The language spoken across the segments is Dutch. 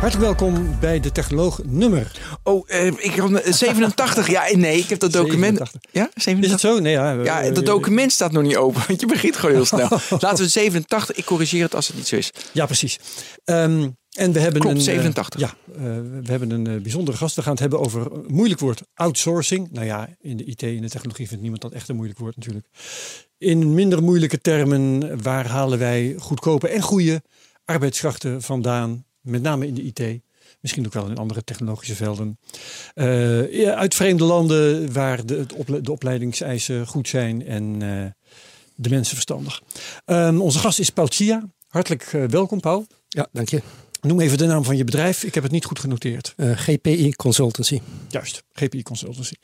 Hartelijk welkom bij de technoloog nummer. Oh, eh, ik had 87. Ja, nee, ik heb dat document. 87. Ja, 87. Is het zo? Nee, ja. Ja, eh, dat document staat nog niet open, want je begint gewoon heel snel. Laten we 87. Ik corrigeer het als het niet zo is. Ja, precies. Ehm, en we hebben Klopt, een, eh, 87. ja, eh, we hebben een eh, bijzondere gast. We gaan het hebben over een moeilijk woord outsourcing. Nou ja, in de IT, in de technologie vindt niemand dat echt een moeilijk woord natuurlijk. In minder moeilijke termen, waar halen wij goedkope en goede arbeidskrachten vandaan? Met name in de IT. Misschien ook wel in andere technologische velden. Eh, ja, uit vreemde landen waar de, ople- de opleidingseisen goed zijn en eh, de mensen verstandig. Ehm, onze gast is Paul Chia. Hartelijk eh, welkom, Paul. Ja, dank je. Noem even de naam van je bedrijf. Ik heb het niet goed genoteerd. GPI Consultancy. Juist, GPI Consultancy.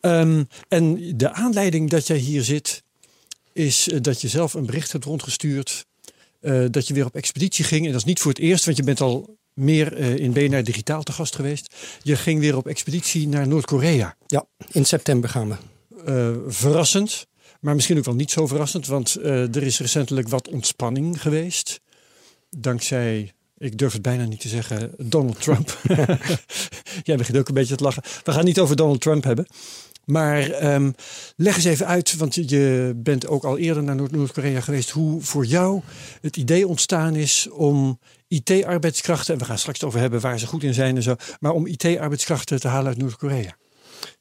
Ehm, en de aanleiding dat jij hier zit, is dat je zelf een bericht hebt rondgestuurd. Eh, dat je weer op expeditie ging. En dat is niet voor het eerst, want je bent al meer eh, in BNR Digitaal te gast geweest. Je ging weer op expeditie naar Noord-Korea. Ja, in september gaan we. Eh, verrassend, maar misschien ook wel niet zo verrassend, want er is recentelijk wat ontspanning geweest. Dankzij, ik durf het bijna niet te zeggen, Donald Trump. Jij begint ook een beetje te lachen. We gaan niet over Donald Trump hebben. Maar ehm, leg eens even uit, want je- bent ook al eerder naar Noord- Noord-Korea geweest, hoe voor jou het idee ontstaan is om IT-arbeidskrachten, en we gaan straks over hebben waar ze goed in zijn en zo, maar om IT-arbeidskrachten te halen uit Noord-Korea.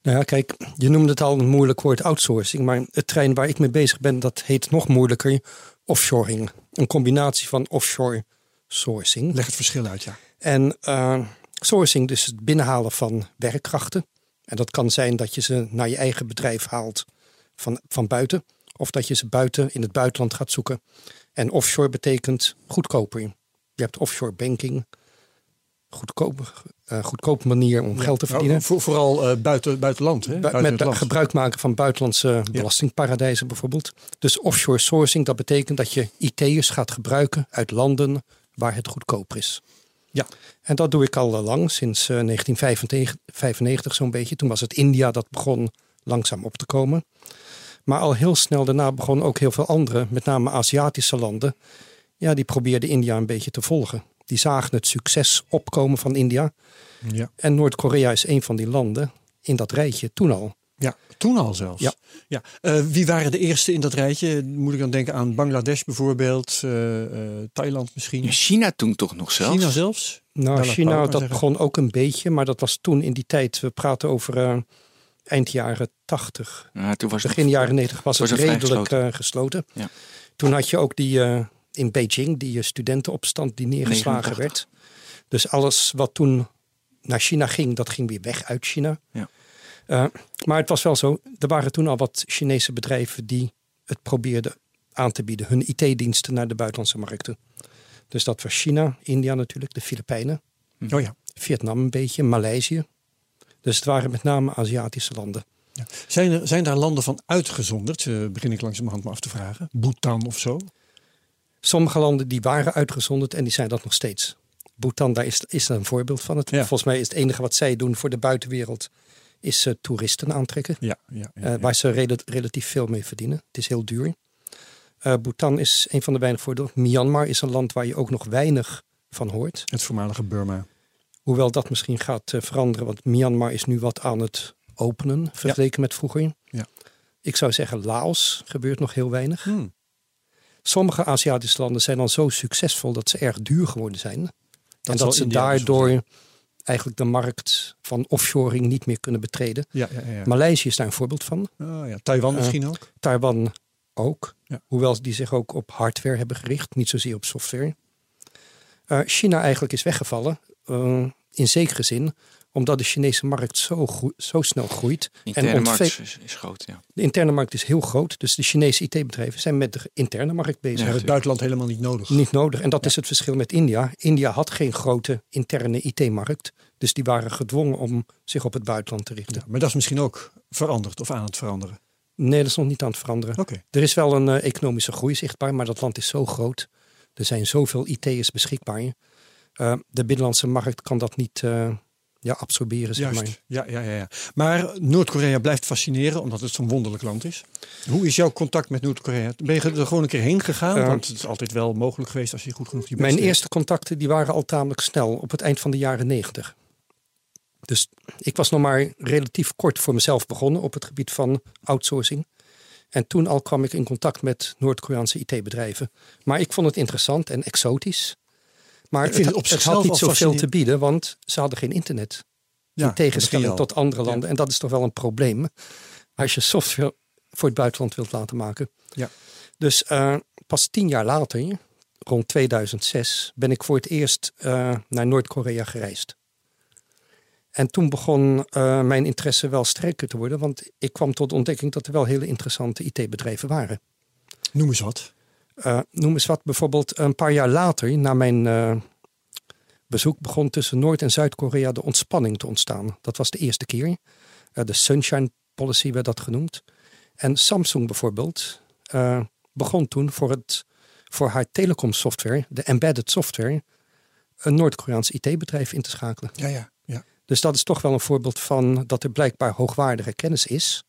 Nou ja, kijk, je noemde het al een moeilijk woord outsourcing. Maar het trein waar ik mee bezig ben, dat heet nog moeilijker offshoring. Een combinatie van offshore sourcing. Leg het verschil uit, ja. En eh, sourcing, dus het binnenhalen van werkkrachten. En dat kan zijn dat je ze naar je eigen bedrijf haalt van, van buiten. Of dat je ze buiten in het buitenland gaat zoeken. En offshore betekent goedkoper. Je hebt offshore banking. Goedkope, eh, goedkope manier om geld te verdienen. Nou, voor, vooral eh, buiten, buitenland. Hè? Buiten met land. gebruik maken van buitenlandse belastingparadijzen bijvoorbeeld. Dus offshore sourcing, dat betekent dat je IT'ers gaat gebruiken uit landen waar het goedkoper is. Ja. En dat doe ik al eh, lang, sinds eh, 1995 zo'n beetje. Toen was het India dat begon langzaam op te komen. Maar al heel snel daarna begonnen ook heel veel andere, met name Aziatische landen. Ja, die probeerden India een beetje te volgen. Die zagen het succes opkomen van India. Ja. En Noord-Korea is een van die landen in dat rijtje toen al. Ja, toen al zelfs. Ja. Ja. Eh, wie waren de eerste in dat rijtje? Moet ik dan denken aan Bangladesh bijvoorbeeld, eh, eh, Thailand misschien, China toen toch nog zelfs? China zelfs? Nou, China, dat zeggen. begon ook een beetje, maar dat was toen in die tijd. We praten over eh, eind jaren 80. Ja, toen was het Begin nog- jaren 90 was was het redelijk gesloten. eh, gesloten. Ja. Toen had je ook die eh, in Beijing, die studentenopstand die neergeslagen 89. werd. Dus alles wat toen naar China ging, dat ging weer weg uit China. Ja. Eh, maar het was wel zo, er waren toen al wat Chinese bedrijven die het probeerden aan te bieden. Hun IT-diensten naar de buitenlandse markten. Dus dat was China, India natuurlijk, de Filipijnen. Oh ja. Vietnam een beetje, Maleisië. Dus het waren met name Aziatische landen. Zijn, er, zijn daar landen van uitgezonderd? Eh, begin ik langzamerhand me af te vragen. Bhutan of zo? Sommige landen die waren uitgezonderd en die zijn dat nog steeds. Bhutan, daar is, is een voorbeeld van. Het, Ja. Volgens mij is het enige wat zij doen voor de buitenwereld... is eh, toeristen aantrekken. Ja, ja, ja, eh, waar ze rela- relatief veel mee verdienen. Het is heel duur. Eh Bhutan is een van de weinige voordelen. Myanmar is een land waar je ook nog weinig van hoort. Het voormalige Burma. Hoewel dat misschien gaat eh, veranderen, want Myanmar is nu wat aan het openen vergeleken met vroeger. Ja. Ik zou zeggen, Laos gebeurt nog heel weinig. Hmm. Sommige Aziatische landen zijn al zo succesvol dat ze erg duur geworden zijn. en zal dat ze daardoor eigenlijk de markt van offshoring niet meer kunnen betreden. Ja, ja, ja. Maleisië is daar een voorbeeld van. Oh, ja. Taiwan Eh, misschien ook? Taiwan ook. Ja. Hoewel die zich ook op hardware hebben gericht, niet zozeer op software. Eh, China eigenlijk is weggevallen. eh, in zekere zin Omdat de Chinese markt zo, zo snel groeit. De interne en markt is, is groot, ja. de interne markt is heel groot. Dus de Chinese IT-bedrijven zijn met de interne markt bezig. Ze hebben het buitenland helemaal niet nodig. Niet nodig. En dat is het verschil met India. India had geen grote interne IT-markt. Dus die waren gedwongen om zich op het buitenland te richten. Ja, maar dat is misschien ook veranderd of aan het veranderen. Nee, dat is nog niet aan het veranderen. Oké. Er is wel een eh, economische groei zichtbaar, maar dat land is zo groot. Er zijn zoveel IT'ers beschikbaar. Eh, de binnenlandse markt kan dat niet eh, ja, absorberen, zeg maar. Ja, ja, ja, ja. Maar Noord-Korea blijft fascineren omdat het zo'n wonderlijk land is. Hoe is jouw contact met Noord-Korea? Ben je er gewoon een keer heen gegaan? Eh, Want het is altijd wel mogelijk geweest als je goed genoeg je Mijn deed. eerste contacten die waren al tamelijk snel, op het eind van de jaren negentig. Dus ik was nog maar relatief kort voor mezelf begonnen op het gebied van outsourcing. En toen al kwam ik in contact met Noord-Koreaanse IT-bedrijven. Maar ik vond het interessant en exotisch. Maar Ik vind het, op het had niet zoveel te bieden, want ze hadden geen internet. Ja, in tegenstelling tot andere landen. En dat is toch wel een probleem als je software voor het buitenland wilt laten maken. Ja. Dus eh, pas tien jaar later, rond 2006, ben ik voor het eerst eh, naar Noord-Korea gereisd. En toen begon eh, mijn interesse wel sterker te worden, want ik kwam tot de ontdekking dat er wel hele interessante IT-bedrijven waren. Noem eens wat. Eh, noem eens wat, bijvoorbeeld een paar jaar later, na mijn eh, bezoek, begon tussen Noord- en Zuid-Korea de ontspanning te ontstaan. Dat was de eerste keer. Eh, de Sunshine Policy werd dat genoemd. En Samsung bijvoorbeeld begon toen voor, het, voor haar telecomsoftware, de embedded software, een Noord-Koreaans IT-bedrijf in te schakelen. Ja, ja, ja. Dus dat is toch wel een voorbeeld van dat er blijkbaar hoogwaardige kennis is,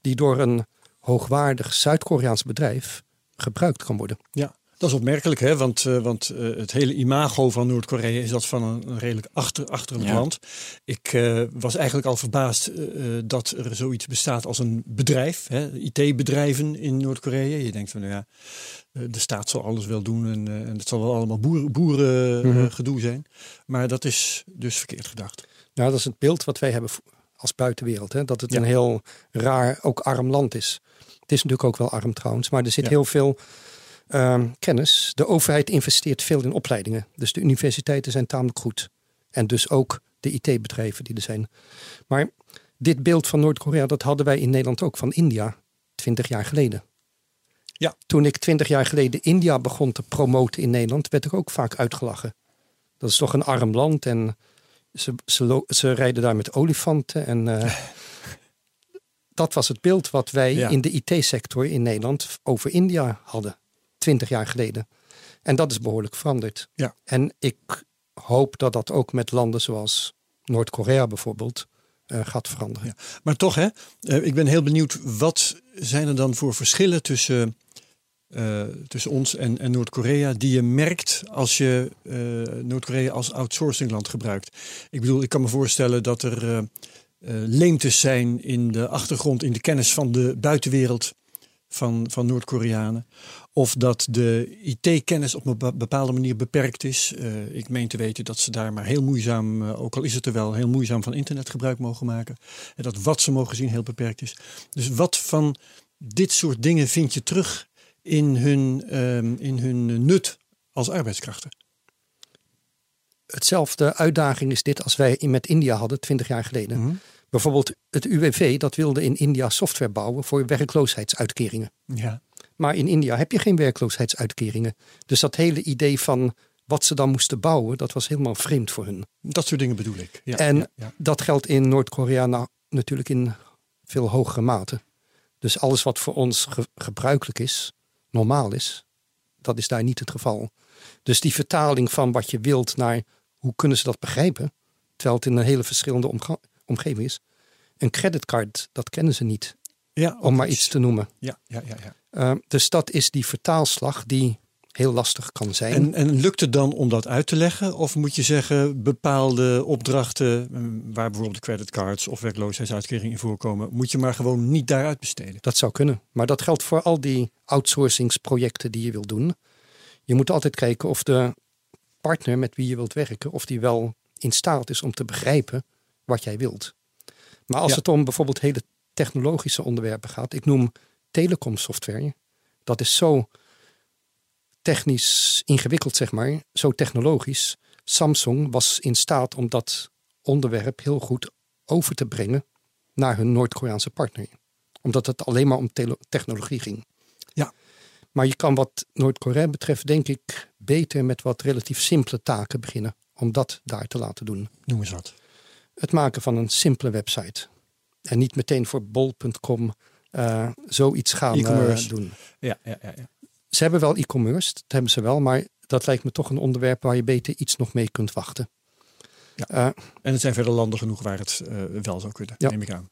die door een hoogwaardig Zuid-Koreaans bedrijf gebruikt kan worden. Ja, dat is opmerkelijk, hè? want, eh, want eh, het hele imago van Noord-Korea is dat van een, een redelijk achter, achterlijk Ja. land. Ik eh, was eigenlijk al verbaasd dat er zoiets bestaat als een bedrijf? IT-bedrijven in Noord-Korea. Je denkt van, nou ja, de staat zal alles wel doen en, en het zal wel allemaal boeren, boeren Mhm. gedoe zijn. Maar dat is dus verkeerd gedacht. Nou, dat is het beeld wat wij hebben als buitenwereld. Hè? Dat het Ja. een heel raar, ook arm land is. Het is natuurlijk ook wel arm trouwens, maar er zit Ja. heel veel ehm, kennis. De overheid investeert veel in opleidingen. Dus de universiteiten zijn tamelijk goed. En dus ook de IT-bedrijven die er zijn. Maar dit beeld van Noord-Korea, dat hadden wij in Nederland ook van India, twintig jaar geleden. Ja. Toen ik twintig jaar geleden India begon te promoten in Nederland, werd ik ook vaak uitgelachen. Dat is toch een arm land en ze, ze, ze rijden daar met olifanten. En eh, dat was het beeld wat wij Ja. in de IT-sector in Nederland over India hadden, twintig jaar geleden. En dat is behoorlijk veranderd. Ja. En ik hoop dat dat ook met landen zoals Noord-Korea bijvoorbeeld eh, gaat veranderen. Ja. Maar toch, hè, eh, ik ben heel benieuwd, wat zijn er dan voor verschillen tussen, eh, tussen ons en, en Noord-Korea die je merkt als je Noord-Korea als outsourcingland gebruikt? Ik bedoel, ik kan me voorstellen dat er leemtes zijn in de achtergrond, in de kennis van de buitenwereld van, van Noord-Koreanen. Of dat de IT-kennis op een be- bepaalde manier beperkt is. Eh, ik meen te weten dat ze daar maar heel moeizaam, eh, ook al is het er wel, heel moeizaam van internet gebruik mogen maken. En dat wat ze mogen zien heel beperkt is. Dus wat van dit soort dingen vind je terug in hun, ehm, in hun nut als arbeidskrachten? Hetzelfde uitdaging is dit als wij met India hadden twintig jaar geleden. Mhm. Bijvoorbeeld het UWV, dat wilde in India software bouwen voor werkloosheidsuitkeringen. Ja. Maar in India heb je geen werkloosheidsuitkeringen. Dus dat hele idee van wat ze dan moesten bouwen, dat was helemaal vreemd voor hun. Dat soort dingen bedoel ik. Ja, en ja, ja. dat geldt in Noord-Korea nou natuurlijk in veel hogere mate. Dus alles wat voor ons ge- gebruikelijk is, normaal is, dat is daar niet het geval. Dus die vertaling van wat je wilt naar hoe kunnen ze dat begrijpen, terwijl het in een hele verschillende omgeving is. Een creditcard, dat kennen ze niet, ja om maar iets te noemen. Ja, ja, ja, ja. Uh, dus dat is die vertaalslag die heel lastig kan zijn. En, en lukt het dan om dat uit te leggen? Of moet je zeggen, bepaalde opdrachten, eh, waar bijvoorbeeld creditcards of werkloosheidsuitkeringen in voorkomen, moet je maar gewoon niet daaruit besteden? Dat zou kunnen. Maar dat geldt voor al die outsourcingsprojecten die je wilt doen. Je moet altijd kijken of de partner met wie je wilt werken, of die wel in staat is om te begrijpen wat jij wilt. Maar als Ja. het om bijvoorbeeld hele technologische onderwerpen gaat, ik noem telecomsoftware, dat is zo technisch ingewikkeld, zeg maar, zo technologisch. Samsung was in staat om dat onderwerp heel goed over te brengen naar hun Noord-Koreaanse partner. Omdat het alleen maar om technologie ging. Maar je kan wat Noord-Korea betreft, denk ik, beter met wat relatief simpele taken beginnen. Om dat daar te laten doen. Noem eens wat. Het maken van een simpele website. En niet meteen voor bol.com eh, zoiets gaan eh, E-commerce. doen. Ja, ja, ja, ja. Ze hebben wel e-commerce, dat hebben ze wel. Maar dat lijkt me toch een onderwerp waar je beter iets nog mee kunt wachten. Ja. Eh, En het zijn verder landen genoeg waar het wel zou kunnen, neem ik aan.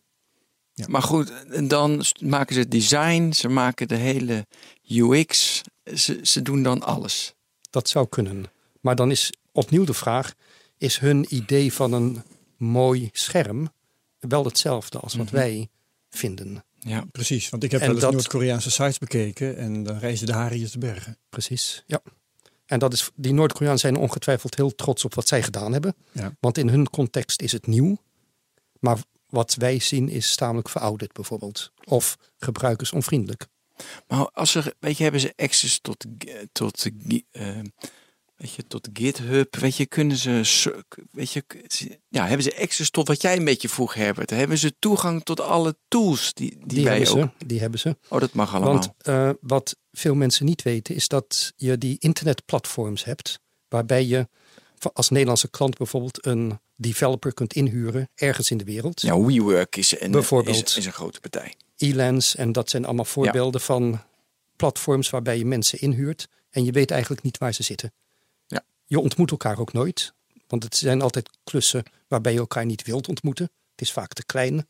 Ja. Maar goed, en dan maken ze het design, ze maken de hele UX. Ze, ze doen dan alles. Dat zou kunnen. Maar dan is opnieuw de vraag: is hun idee van een mooi scherm wel hetzelfde als wat Mhm. wij vinden? Ja. Precies, want ik heb En wel eens dat- Noord-Koreaanse sites bekeken en dan reizen de haren te bergen. Precies. Ja. En dat is, die Noord-Koreanen zijn ongetwijfeld heel trots op wat zij gedaan hebben. Ja. Want in hun context is het nieuw. Maar wat wij zien is tamelijk verouderd bijvoorbeeld. Of gebruikersonvriendelijk. Maar als ze, weet je, hebben ze access tot, tot, eh, weet je, tot GitHub, weet je, kunnen ze, weet je, ja, hebben ze access tot wat jij een beetje vroeg, Herbert? Hebben ze toegang tot alle tools die, die, Die, wij hebben ook? ze. Die hebben ze. Oh, dat mag allemaal. Want eh, wat veel mensen niet weten is dat je die internetplatforms hebt. Waarbij je als Nederlandse klant bijvoorbeeld een developer kunt inhuren ergens in de wereld. ja, WeWork is een, Bijvoorbeeld. is, is een grote partij. Elance en dat zijn allemaal voorbeelden van platforms waarbij je mensen inhuurt en je weet eigenlijk niet waar ze zitten. Ja. Je ontmoet elkaar ook nooit, want het zijn altijd klussen waarbij je elkaar niet wilt ontmoeten. Het is vaak te klein.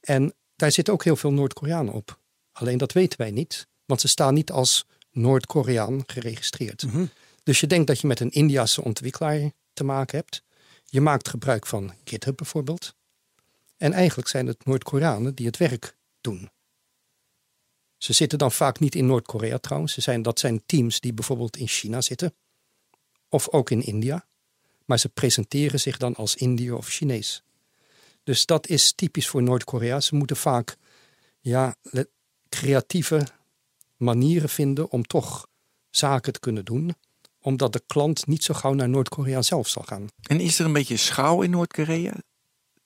En daar zitten ook heel veel Noord-Koreanen op. Alleen dat weten wij niet, want ze staan niet als Noord-Koreaan geregistreerd. Dus je denkt dat je met een Indiase ontwikkelaar te maken hebt. Je maakt gebruik van GitHub bijvoorbeeld. En eigenlijk zijn het Noord-Koreanen die het werk doen. Ze zitten dan vaak niet in Noord-Korea trouwens. Ze zijn, dat zijn teams die bijvoorbeeld in China zitten. Of ook in India. Maar ze presenteren zich dan als Indiër of Chinees. Dus dat is typisch voor Noord-Korea. Ze moeten vaak ja, creatieve manieren vinden om toch zaken te kunnen doen. Omdat de klant niet zo gauw naar Noord-Korea zelf zal gaan. En is er een beetje schouw in Noord-Korea?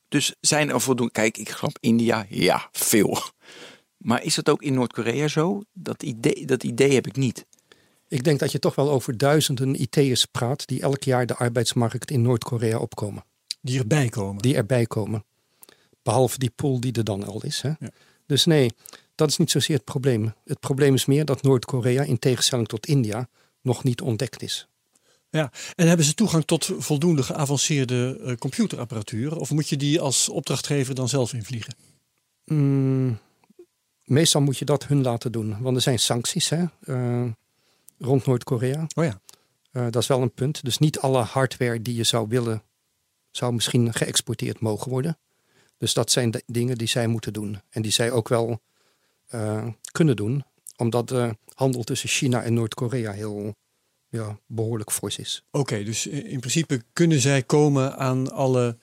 Dus zijn er voldoende... Kijk, ik geloof India, ja, veel. Maar is dat ook in Noord-Korea zo? Dat idee, dat idee heb ik niet. Ik denk dat je toch wel over duizenden IT'ers praat die elk jaar de arbeidsmarkt in Noord-Korea opkomen. Die erbij komen. Die erbij komen. Behalve die pool die er dan al is. Hè? Ja. Dus nee, dat is niet zozeer het probleem. Het probleem is meer dat Noord-Korea in tegenstelling tot India nog niet ontdekt is. Ja. En hebben ze toegang tot voldoende geavanceerde eh, computerapparatuur? Of moet je die als opdrachtgever dan zelf invliegen? Mm, meestal moet je dat hun laten doen. Want er zijn sancties hè, eh, rond Noord-Korea. Oh ja. Eh, dat is wel een punt. Dus niet alle hardware die je zou willen, zou misschien geëxporteerd mogen worden. Dus dat zijn de dingen die zij moeten doen. En die zij ook wel kunnen doen. Omdat de handel tussen China en Noord-Korea heel ja, behoorlijk fors is. Oké, dus in principe kunnen zij komen aan alle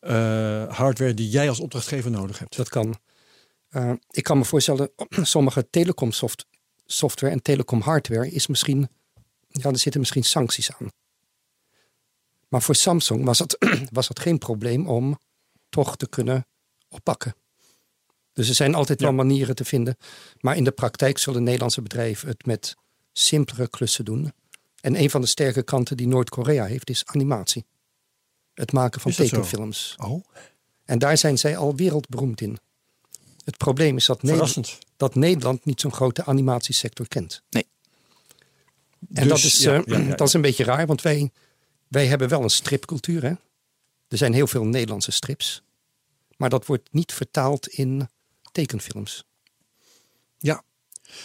eh, hardware die jij als opdrachtgever nodig hebt. Dat kan. Eh, ik kan me voorstellen, sommige telecom soft- software en telecom hardware is misschien, ja, er zitten misschien sancties aan. Maar voor Samsung was dat, was dat geen probleem om toch te kunnen oppakken. Dus er zijn altijd wel Ja. manieren te vinden. Maar in de praktijk zullen Nederlandse bedrijven het met simpelere klussen doen. En een van de sterke kanten die Noord-Korea heeft is animatie. Het maken van zo? tekenfilms. Oh, En daar zijn zij al wereldberoemd in. Het probleem is dat, Nederland, verrassend. dat Nederland niet zo'n grote animatiesector kent. Nee. En dat, Dus, is, ja, eh, ja, ja, dat is een beetje raar, want wij, wij hebben wel een stripcultuur. Hè? Er zijn heel veel Nederlandse strips. Maar dat wordt niet vertaald in tekenfilms. Ja.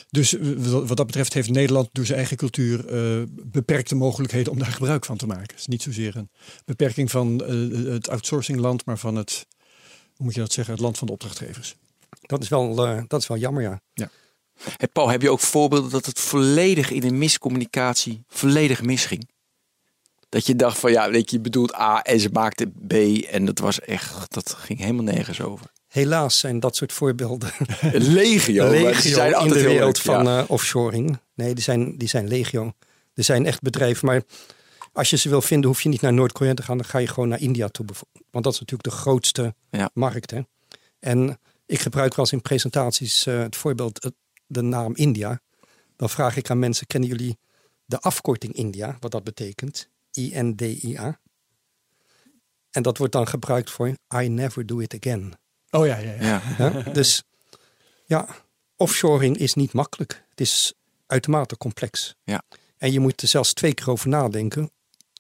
Dus eh, wat dat betreft heeft Nederland door zijn eigen cultuur eh, beperkte mogelijkheden om daar gebruik van te maken. Het is niet zozeer een beperking van eh, het outsourcingland, maar van het, hoe moet je dat zeggen, het land van de opdrachtgevers. Dat is wel, eh, dat is wel jammer, ja. Hey Paul, heb je ook voorbeelden dat het volledig in een miscommunicatie volledig misging? Dat je dacht van ja, weet je, je bedoelt A en ze maakte B en dat was echt, dat ging helemaal nergens over. Helaas zijn dat soort voorbeelden Legio, legio zijn in de wereld leuk, van ja. eh, offshoring. Nee, die zijn, die zijn legio. Er zijn echt bedrijven, maar Als je ze wil vinden, hoef je niet naar Noord-Korea te gaan. Dan ga je gewoon naar India toe. Want dat is natuurlijk de grootste Ja. markt. Hè? En ik gebruik wel eens in presentaties eh, het voorbeeld eh, de naam India. Dan vraag ik aan mensen, kennen jullie de afkorting India? Wat dat betekent? I-N-D-I-A. En dat wordt dan gebruikt voor I never do it again. Oh ja, ja, ja. Ja. Ja? dus ja, offshoring is niet makkelijk. Het is uitermate complex. Ja. En je moet er zelfs twee keer over nadenken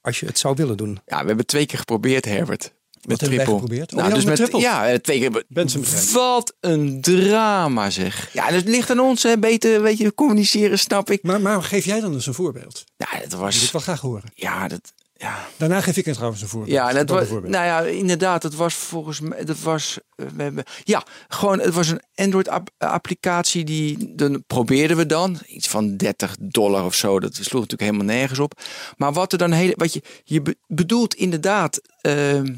als je het zou willen doen. ja, we hebben twee keer geprobeerd, Herbert. Met hebben wij triple. geprobeerd? Oh, Nou, ja, dus met triple. ja, twee keer. Wat een drama, zeg. Ja, dat ligt aan ons, hè. Beter, weet je, communiceren, snap ik. Maar, maar geef jij dan eens een voorbeeld? Ja, dat Dat wil ik was. wel graag horen. Ja, dat. Ja, Daarna geef ik het trouwens een voorbeeld. Ja, en het was, nou ja, inderdaad, het was volgens mij, dat was, eh, we hebben, ja, gewoon, het was een Android-applicatie die, dan probeerden we dan, iets van 30 dollar of zo, dat sloeg natuurlijk helemaal nergens op. Maar wat er dan hele, wat je, je be- bedoelt inderdaad, ehm,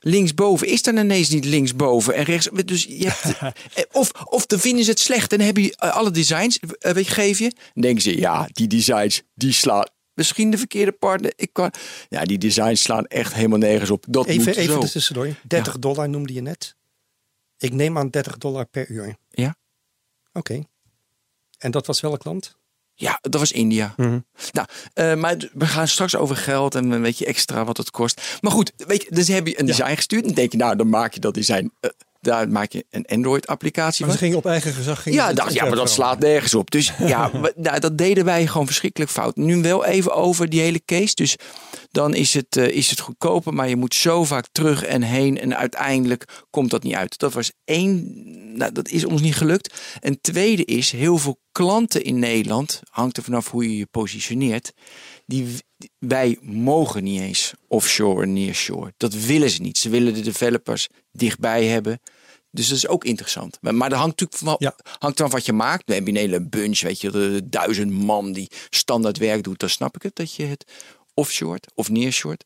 linksboven is dan ineens niet linksboven en rechts, dus je hebt, eh, of, of dan vinden ze het slecht en hebben je eh, alle designs, weet je, geef je, dan denken ze, ja, die designs, die slaan. Misschien de verkeerde partner. Ik kan, ja, die designs slaan echt helemaal nergens op. Dat Even, moet even zo. tussendoor. 30 dollar noemde je net. Ik neem aan 30 dollar per uur. Ja. Oké. En dat was welk land? Ja, dat was India. Mhm. Nou, eh, maar we gaan straks over geld en een beetje extra wat het kost. Maar goed, weet je, dus heb je een design gestuurd. En dan denk je, nou, dan maak je dat design. eh, daar maak je een Android-applicatie Maar van. ze gingen op eigen gezag. Ja, ja, maar dat slaat nergens op. Dus ja, nou, dat deden wij gewoon verschrikkelijk fout. Nu wel even over die hele case. Dus dan is het, eh, is het goedkoper, maar je moet zo vaak terug en heen. En uiteindelijk komt dat niet uit. Dat was één, nou, dat is ons niet gelukt. En tweede is, heel veel klanten in Nederland, hangt er vanaf hoe je je positioneert. Die- wij mogen niet eens offshore en nearshore. Dat willen ze niet. Ze willen de developers dichtbij hebben. Dus dat is ook interessant. Maar, dat hangt natuurlijk van, Ja. hangt van wat je maakt. Dan heb je een hele bunch, weet je, de, duizend man die standaard werk doet. Dan snap ik het dat je het offshore of nearshore.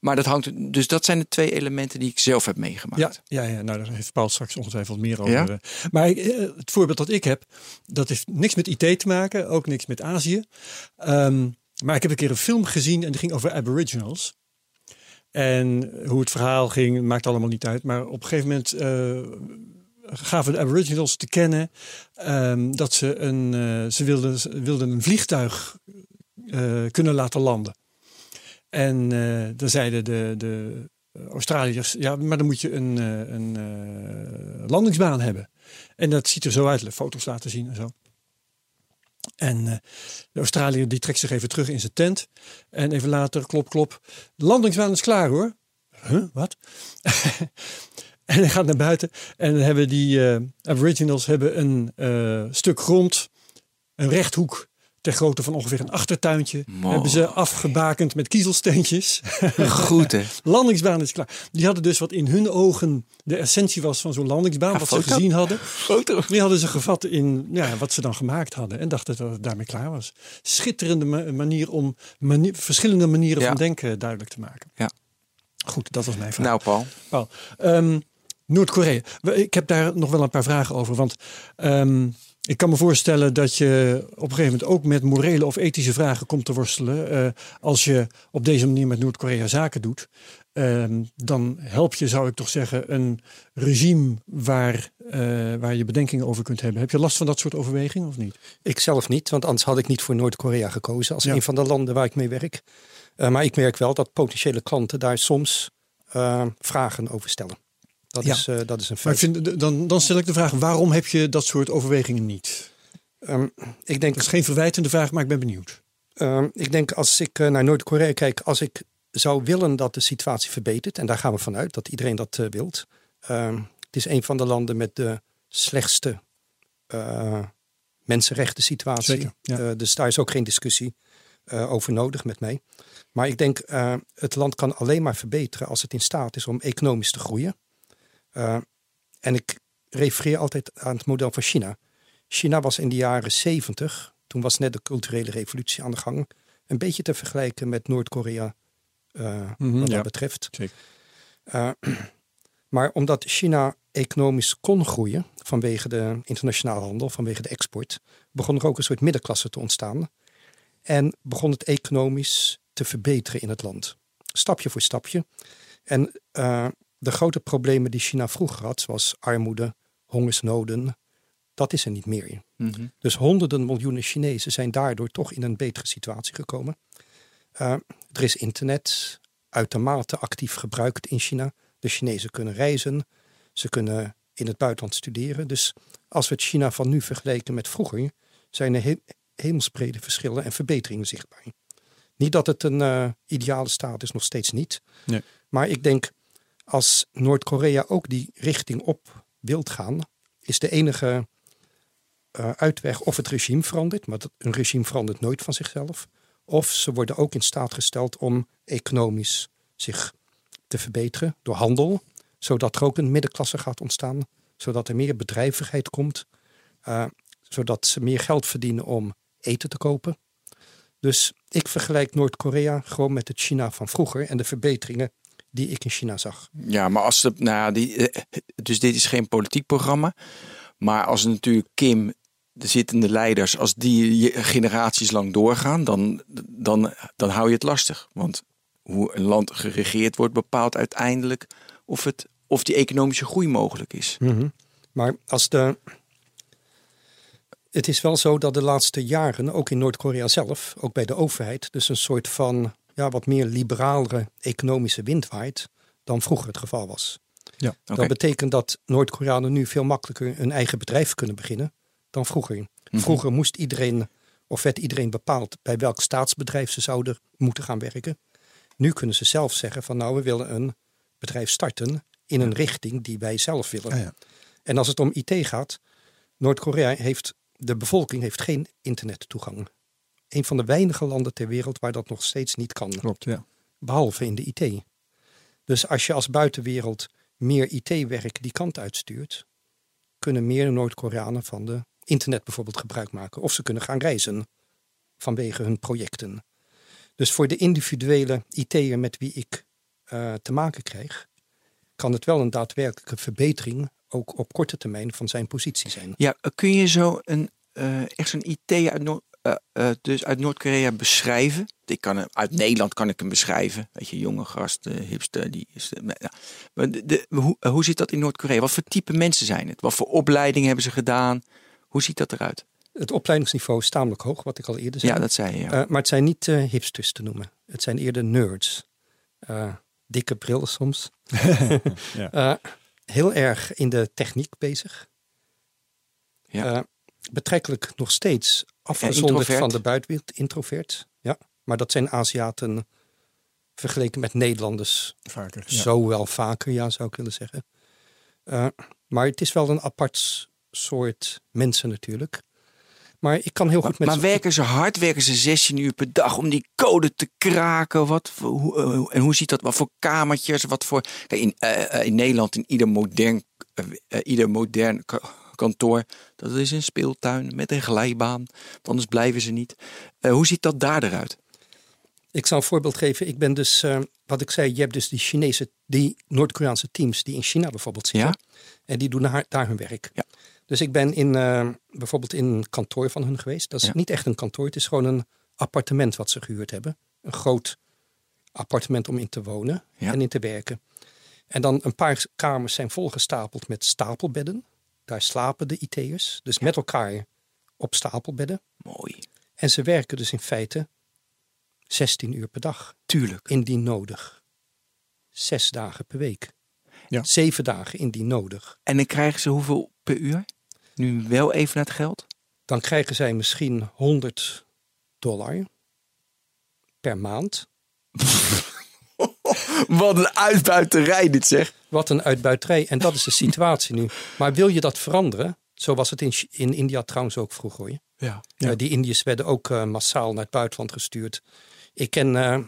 Maar dat hangt, dus dat zijn de twee elementen die ik zelf heb meegemaakt. Ja, ja, ja, nou daar heeft Paul straks ongetwijfeld meer over. Ja? eh. Maar eh, het voorbeeld dat ik heb, dat heeft niks met IT te maken, ook niks met Azië. Ehm, maar ik heb een keer een film gezien en die ging over Aboriginals. En hoe het verhaal ging, maakt allemaal niet uit. Maar op een gegeven moment eh, gaven de Aboriginals te kennen ehm, dat ze een, eh, ze wilden, wilden een vliegtuig eh, kunnen laten landen. En dan zeiden de, de Australiërs, ja, maar dan moet je een, een landingsbaan hebben. En dat ziet er zo uit, foto's laten zien en zo. En eh, de Australiër die trekt zich even terug in zijn tent. En even later, klop, klop. De landingsbaan is klaar hoor. Huh, wat? en hij gaat naar buiten. En dan hebben die eh, Aboriginals hebben een eh, stuk grond, een rechthoek ter grootte van ongeveer een achtertuintje. Hebben ze afgebakend met kiezelsteentjes. Goed hè. landingsbaan is klaar. Die hadden dus wat in hun ogen de essentie was van zo'n landingsbaan. Ja, wat ze gezien hadden. Foto. Die hadden ze gevat in ja, wat ze dan gemaakt hadden. En dachten dat het daarmee klaar was. Schitterende ma- manier om verschillende manieren Ja. van denken duidelijk te maken. Ja. Goed, dat was mijn vraag. Nou Paul. Paul, ehm, Noord-Korea. Ik heb daar nog wel een paar vragen over. Want ehm, ik kan me voorstellen dat je op een gegeven moment ook met morele of ethische vragen komt te worstelen. eh, als je op deze manier met Noord-Korea zaken doet. Ehm, dan help je, zou ik toch zeggen, een regime waar, eh, waar je bedenkingen over kunt hebben. Heb je last van dat soort overwegingen of niet? Ik zelf niet, want anders had ik niet voor Noord-Korea gekozen als Ja. een van de landen waar ik mee werk. Eh, maar ik merk wel dat potentiële klanten daar soms vragen over stellen. Dat, Ja. is, eh, dat is een Maar ik feit. vind, dan, dan stel ik de vraag, waarom heb je dat soort overwegingen niet? Ehm, ik, denk, Dat is geen verwijtende vraag, maar ik ben benieuwd. ehm, ik denk als ik eh, naar Noord-Korea kijk, als ik zou willen dat de situatie verbetert, en daar gaan we vanuit dat iedereen dat eh, wilt. Ehm, het is een van de landen met de slechtste eh, mensenrechten situatie. Zeker, ja. Eh, dus daar is ook geen discussie eh, over nodig met mij. Maar ik denk, eh, het land kan alleen maar verbeteren als het in staat is om economisch te groeien. Eh, en ik refereer altijd aan het model van China. China was in de jaren 70, toen was net de culturele revolutie aan de gang, een beetje te vergelijken met Noord-Korea eh, Mhm, wat ja. dat betreft. Zeker. Eh, maar omdat China economisch kon groeien vanwege de internationale handel, vanwege de export, begon er ook een soort middenklasse te ontstaan. En begon het economisch te verbeteren in het land. Stapje voor stapje. En uh, de grote problemen die China vroeger had, zoals armoede, hongersnoden, dat is er niet meer. Mm Dus honderden miljoenen Chinezen zijn daardoor toch in een betere situatie gekomen. Uh, er is internet uitermate actief gebruikt in China. De Chinezen kunnen reizen, ze kunnen in het buitenland studeren. Dus als we het China van nu vergelijken met vroeger, zijn er he hemelsbrede verschillen en verbeteringen zichtbaar. Niet dat het een uh, ideale staat is, nog steeds niet. Nee. Maar ik denk, als Noord-Korea ook die richting op wilt gaan, is de enige uh, uitweg of het regime verandert, maar een regime verandert nooit van zichzelf. Of ze worden ook in staat gesteld om economisch zich te verbeteren door handel, zodat er ook een middenklasse gaat ontstaan, zodat er meer bedrijvigheid komt, uh, zodat ze meer geld verdienen om eten te kopen. Dus ik vergelijk Noord-Korea gewoon met het China van vroeger en de verbeteringen die ik in China zag. Ja, maar als de, nou ja, die, eh, dus dit is geen politiek programma. Maar als natuurlijk Kim, de zittende leiders, als die generaties lang doorgaan, dan, dan, dan hou je het lastig. Want hoe een land geregeerd wordt, bepaalt uiteindelijk of, het, of die economische groei mogelijk is. Mm Maar als de. Het is wel zo dat de laatste jaren, ook in Noord-Korea zelf, ook bij de overheid, dus een soort van ja, wat meer liberalere economische wind waait dan vroeger het geval was. Ja, Dat betekent dat Noord-Koreanen nu veel makkelijker een eigen bedrijf kunnen beginnen dan vroeger. Mhm. Vroeger moest iedereen, of werd iedereen bepaald bij welk staatsbedrijf ze zouden moeten gaan werken. Nu kunnen ze zelf zeggen van nou, we willen een bedrijf starten in een richting die wij zelf willen. Ah, ja. En als het om IT gaat, Noord-Korea heeft, de bevolking heeft geen internettoegang een van de weinige landen ter wereld waar dat nog steeds niet kan. Klopt, ja. Behalve in de IT. Dus als je als buitenwereld meer IT-werk die kant uitstuurt, kunnen meer Noord-Koreanen van de internet bijvoorbeeld gebruik maken. Of ze kunnen gaan reizen vanwege hun projecten. Dus voor de individuele IT'er met wie ik uh, te maken krijg, kan het wel een daadwerkelijke verbetering ook op korte termijn van zijn positie zijn. Ja, kun je zo een, uh, echt zo'n IT uit, uh, uh, dus uit Noord-Korea beschrijven. Ik kan hem, uit Nederland kan ik hem beschrijven. Weet je, jonge gast, uh, hipster, die is. Ja. Maar de, de, hoe, hoe zit dat in Noord-Korea? Wat voor type mensen zijn het? Wat voor opleiding hebben ze gedaan? Hoe ziet dat eruit? Het opleidingsniveau is tamelijk hoog, wat ik al eerder zei. Ja, dat zei je. Ja. maar het zijn niet hipsters te noemen. Het zijn eerder nerds. dikke brillen soms. ja. heel erg in de techniek bezig. Ja betrekkelijk nog steeds afgezonderd van de buitenwereld, introvert. Ja, maar dat zijn Aziaten vergeleken met Nederlanders vaker. Zo wel vaker, ja, zou ik willen zeggen. Uh, maar het is wel een apart soort mensen natuurlijk. Maar ik kan heel goed met. Maar werken ze hard? Werken ze 16 uur per dag om die code te kraken? Wat, hoe, uh, en hoe ziet dat? Wat voor kamertjes? Wat voor. In, uh, in Nederland, in ieder modern, ieder modern kantoor. Dat is een speeltuin met een glijbaan. Anders blijven ze niet. Uh, hoe ziet dat daar eruit? Ik zal een voorbeeld geven. Ik ben dus, uh, wat ik zei, je hebt dus die Chinese, die Noord-Koreaanse teams die in China bijvoorbeeld zitten. Ja? En die doen daar, daar hun werk. Ja. Dus ik ben in, uh, bijvoorbeeld in een kantoor van hun geweest. Dat is niet echt een kantoor, het is gewoon een appartement wat ze gehuurd hebben. Een groot appartement om in te wonen en in te werken. En dan een paar kamers zijn volgestapeld met stapelbedden. Daar slapen de IT'ers, dus met elkaar op stapelbedden. Mooi. En ze werken dus in feite 16 uur per dag. Tuurlijk. Indien nodig. Zes dagen per week. Ja. Zeven dagen indien nodig. En dan krijgen ze hoeveel per uur? Nu wel even naar het geld? Dan krijgen zij misschien 100 dollar per maand. Wat een uitbuiterij dit zeg. Wat een uitbuiterij. En dat is de situatie nu. Maar wil je dat veranderen? Zo was het in, in India trouwens ook vroeger. Hoor. Ja, ja. die Indiërs werden ook uh, massaal naar het buitenland gestuurd. Ik ken uh,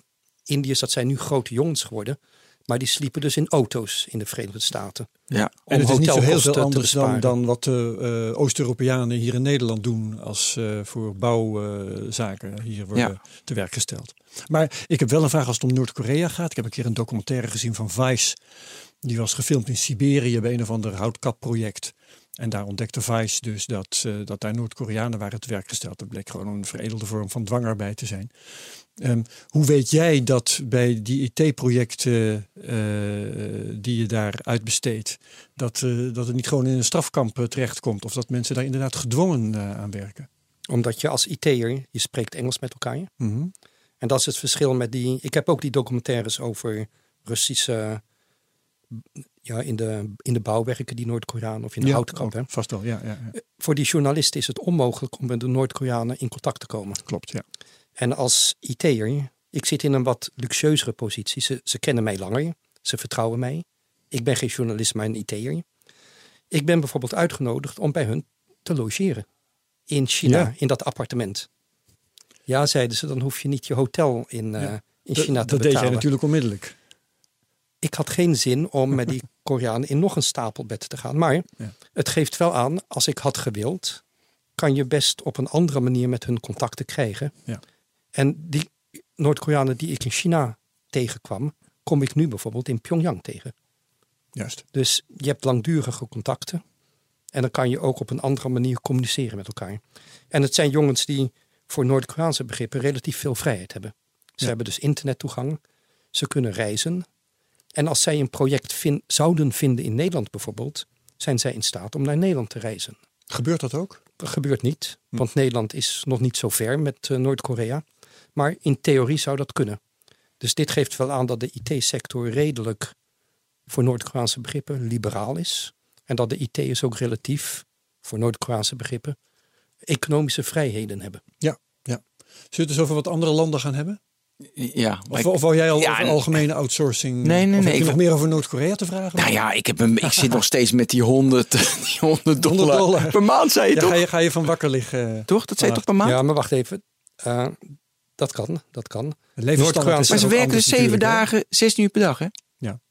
Indiërs, dat zijn nu grote jongens geworden. Maar die sliepen dus in auto's in de Verenigde Staten. Ja, en het is niet zo heel veel anders dan, dan wat de uh, Oost-Europeanen hier in Nederland doen als uh, voor bouwzaken hier worden ja. te werk gesteld. Maar ik heb wel een vraag als het om Noord-Korea gaat. Ik heb een keer een documentaire gezien van Vice. Die was gefilmd in Siberië bij een of ander houtkapproject. En daar ontdekte Vice dus dat, eh, dat daar Noord-Koreanen waren te werk gesteld. Dat bleek gewoon een veredelde vorm van dwangarbeid te zijn. Ehm, hoe weet jij dat bij die IT-projecten eh, die je daar uitbesteedt, dat, eh, dat het niet gewoon in een strafkamp uh, terechtkomt of dat mensen daar inderdaad gedwongen aan werken? Omdat je als IT'er, je spreekt Engels met elkaar. Mhm. En dat is het verschil met die. Ik heb ook die documentaires over Russische. Ja, in de, in de bouwwerken die Noord-Koreanen of in de houtkamp. ook, vast wel, ja, ja, ja. Voor die journalisten is het onmogelijk om met de Noord-Koreanen in contact te komen. Klopt, ja. En als IT'er, ik zit in een wat luxueuzere positie. Ze, ze kennen mij langer, ze vertrouwen mij. Ik ben geen journalist, maar een IT'er. Ik ben bijvoorbeeld uitgenodigd om bij hun te logeren. In China, Ja. in dat appartement. Ja, zeiden ze, dan hoef je niet je hotel in, eh, in China te dat deed betalen. jij natuurlijk onmiddellijk. Ik had geen zin om met die Koreanen in nog een stapelbed te gaan. Maar Ja. het geeft wel aan, als ik had gewild, kan je best op een andere manier met hun contacten krijgen. Ja. En die Noord-Koreanen die ik in China tegenkwam, kom ik nu bijvoorbeeld in Pyongyang tegen. Juist. Dus je hebt langdurige contacten. En dan kan je ook op een andere manier communiceren met elkaar. En het zijn jongens die voor Noord-Koreaanse begrippen relatief veel vrijheid hebben. Ze Ja. hebben dus internettoegang. Ze kunnen reizen. En als zij een project zouden vinden in Nederland bijvoorbeeld, zijn zij in staat om naar Nederland te reizen. Gebeurt dat ook? Dat gebeurt niet, want Nederland is nog niet zo ver met eh, Noord-Korea. Maar in theorie zou dat kunnen. Dus dit geeft wel aan dat de IT-sector redelijk voor Noord-Koreaanse begrippen liberaal is. En dat de IT'ers ook relatief voor Noord-Koreaanse begrippen economische vrijheden hebben. Ja. ja. Zullen we het dus over wat andere landen gaan hebben? Ja, Of, ik- of wou jij al Ja, over en- algemene outsourcing? Nee, nee, of nee, Heb je ik nog wil- meer over Noord-Korea te vragen? nou ja, ik, heb hem, ik zit nog steeds met die 100, die 100 dollar, 100 dollar. per maand, zei je Ja, toch? ga, je, ga je van wakker liggen? Toch? Dat zei je toch per maand? Ja, maar wacht even. Eh, dat kan, dat kan. Het levensstandaard Noord-Koreaanse- is maar ze werken dus zeven dagen, 16 uur per dag, hè?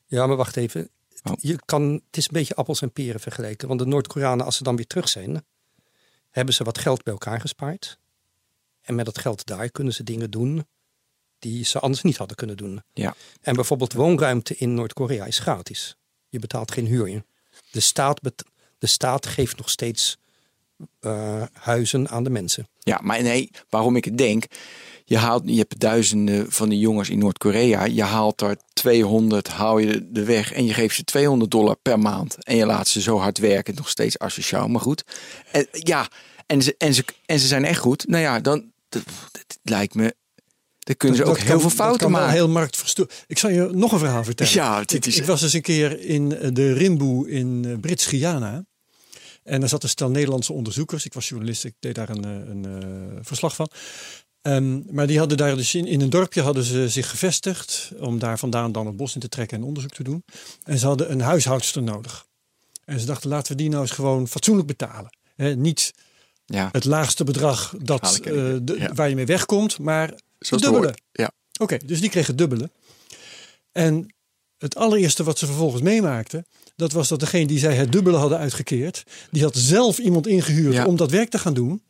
Ja, maar wacht even. Oh. Je kan, het is een beetje appels en peren vergeleken. Want de Noord-Koreanen, als ze dan weer terug zijn, hebben ze wat geld bij elkaar gespaard. En met dat geld daar kunnen ze dingen doen die ze anders niet hadden kunnen doen. Ja. En bijvoorbeeld woonruimte in Noord-Korea is gratis. Je betaalt geen huur. De staat, bet- de staat geeft nog steeds eh, huizen aan de mensen. Ja, maar nee, waarom ik het denk. Je, haalt, je hebt duizenden van die jongens in Noord-Korea. Je haalt er 200, haal je de weg en je geeft ze 200 dollar per maand. En je laat ze zo hard werken, nog steeds asociaal, maar goed. En, ja, en ze, en, ze, en ze zijn echt goed. Nou ja, dan dat, dat lijkt me. Dan kunnen ze ook heel kan- veel fouten kan maken. heel marktverstoor. Ik zal je nog een verhaal vertellen. Ja, dit ik, is- ik was eens een keer in de Rimboe in eh, Brits-Guyana. En er zat een stel Nederlandse onderzoekers. Ik was journalist, ik deed daar een, eh, een eh, verslag van. Ehm, maar die hadden daar dus in, in een dorpje hadden ze zich gevestigd. Om daar vandaan dan het bos in te trekken en onderzoek te doen. En ze hadden een huishoudster nodig. En ze dachten, laten we die nou eens gewoon fatsoenlijk betalen. Niet Ja, het laagste bedrag dat, eh, niet. de- Ja. waar je mee wegkomt, maar zoals het dubbele. Ja. Oké, dus die kregen het dubbele. En het allereerste wat ze vervolgens meemaakten, dat was dat degene die zij het dubbele hadden uitgekeerd, die had zelf iemand ingehuurd Ja. om dat werk te gaan doen.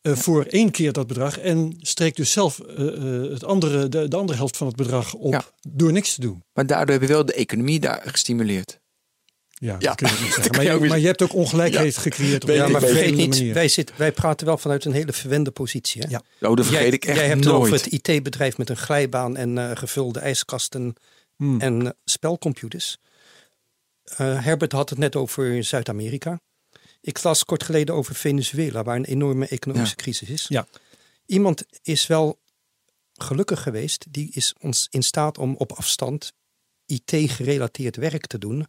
eh, voor één keer dat bedrag. En streek dus zelf eh, eh, het andere, de, de andere helft van het bedrag op Ja. door niks te doen. Maar daardoor heb je wel de economie daar gestimuleerd. Ja, Ja, dat kun je niet dat Maar je maar je hebt ook ongelijkheid Ja. gecreëerd op Ja, maar vergeet niet, manier. wij, zitten, wij praten wel vanuit een hele verwende positie. Hè? Ja. Oh, dat vergeet jij, ik echt jij hebt het nooit. over het IT-bedrijf met een glijbaan en eh, gevulde ijskasten Hmm. en spelcomputers. Eh, Herbert had het net over Zuid-Amerika. Ik las kort geleden over Venezuela, waar een enorme economische Ja. crisis is. Ja. Iemand is wel gelukkig geweest, die is ons in staat om op afstand IT-gerelateerd werk te doen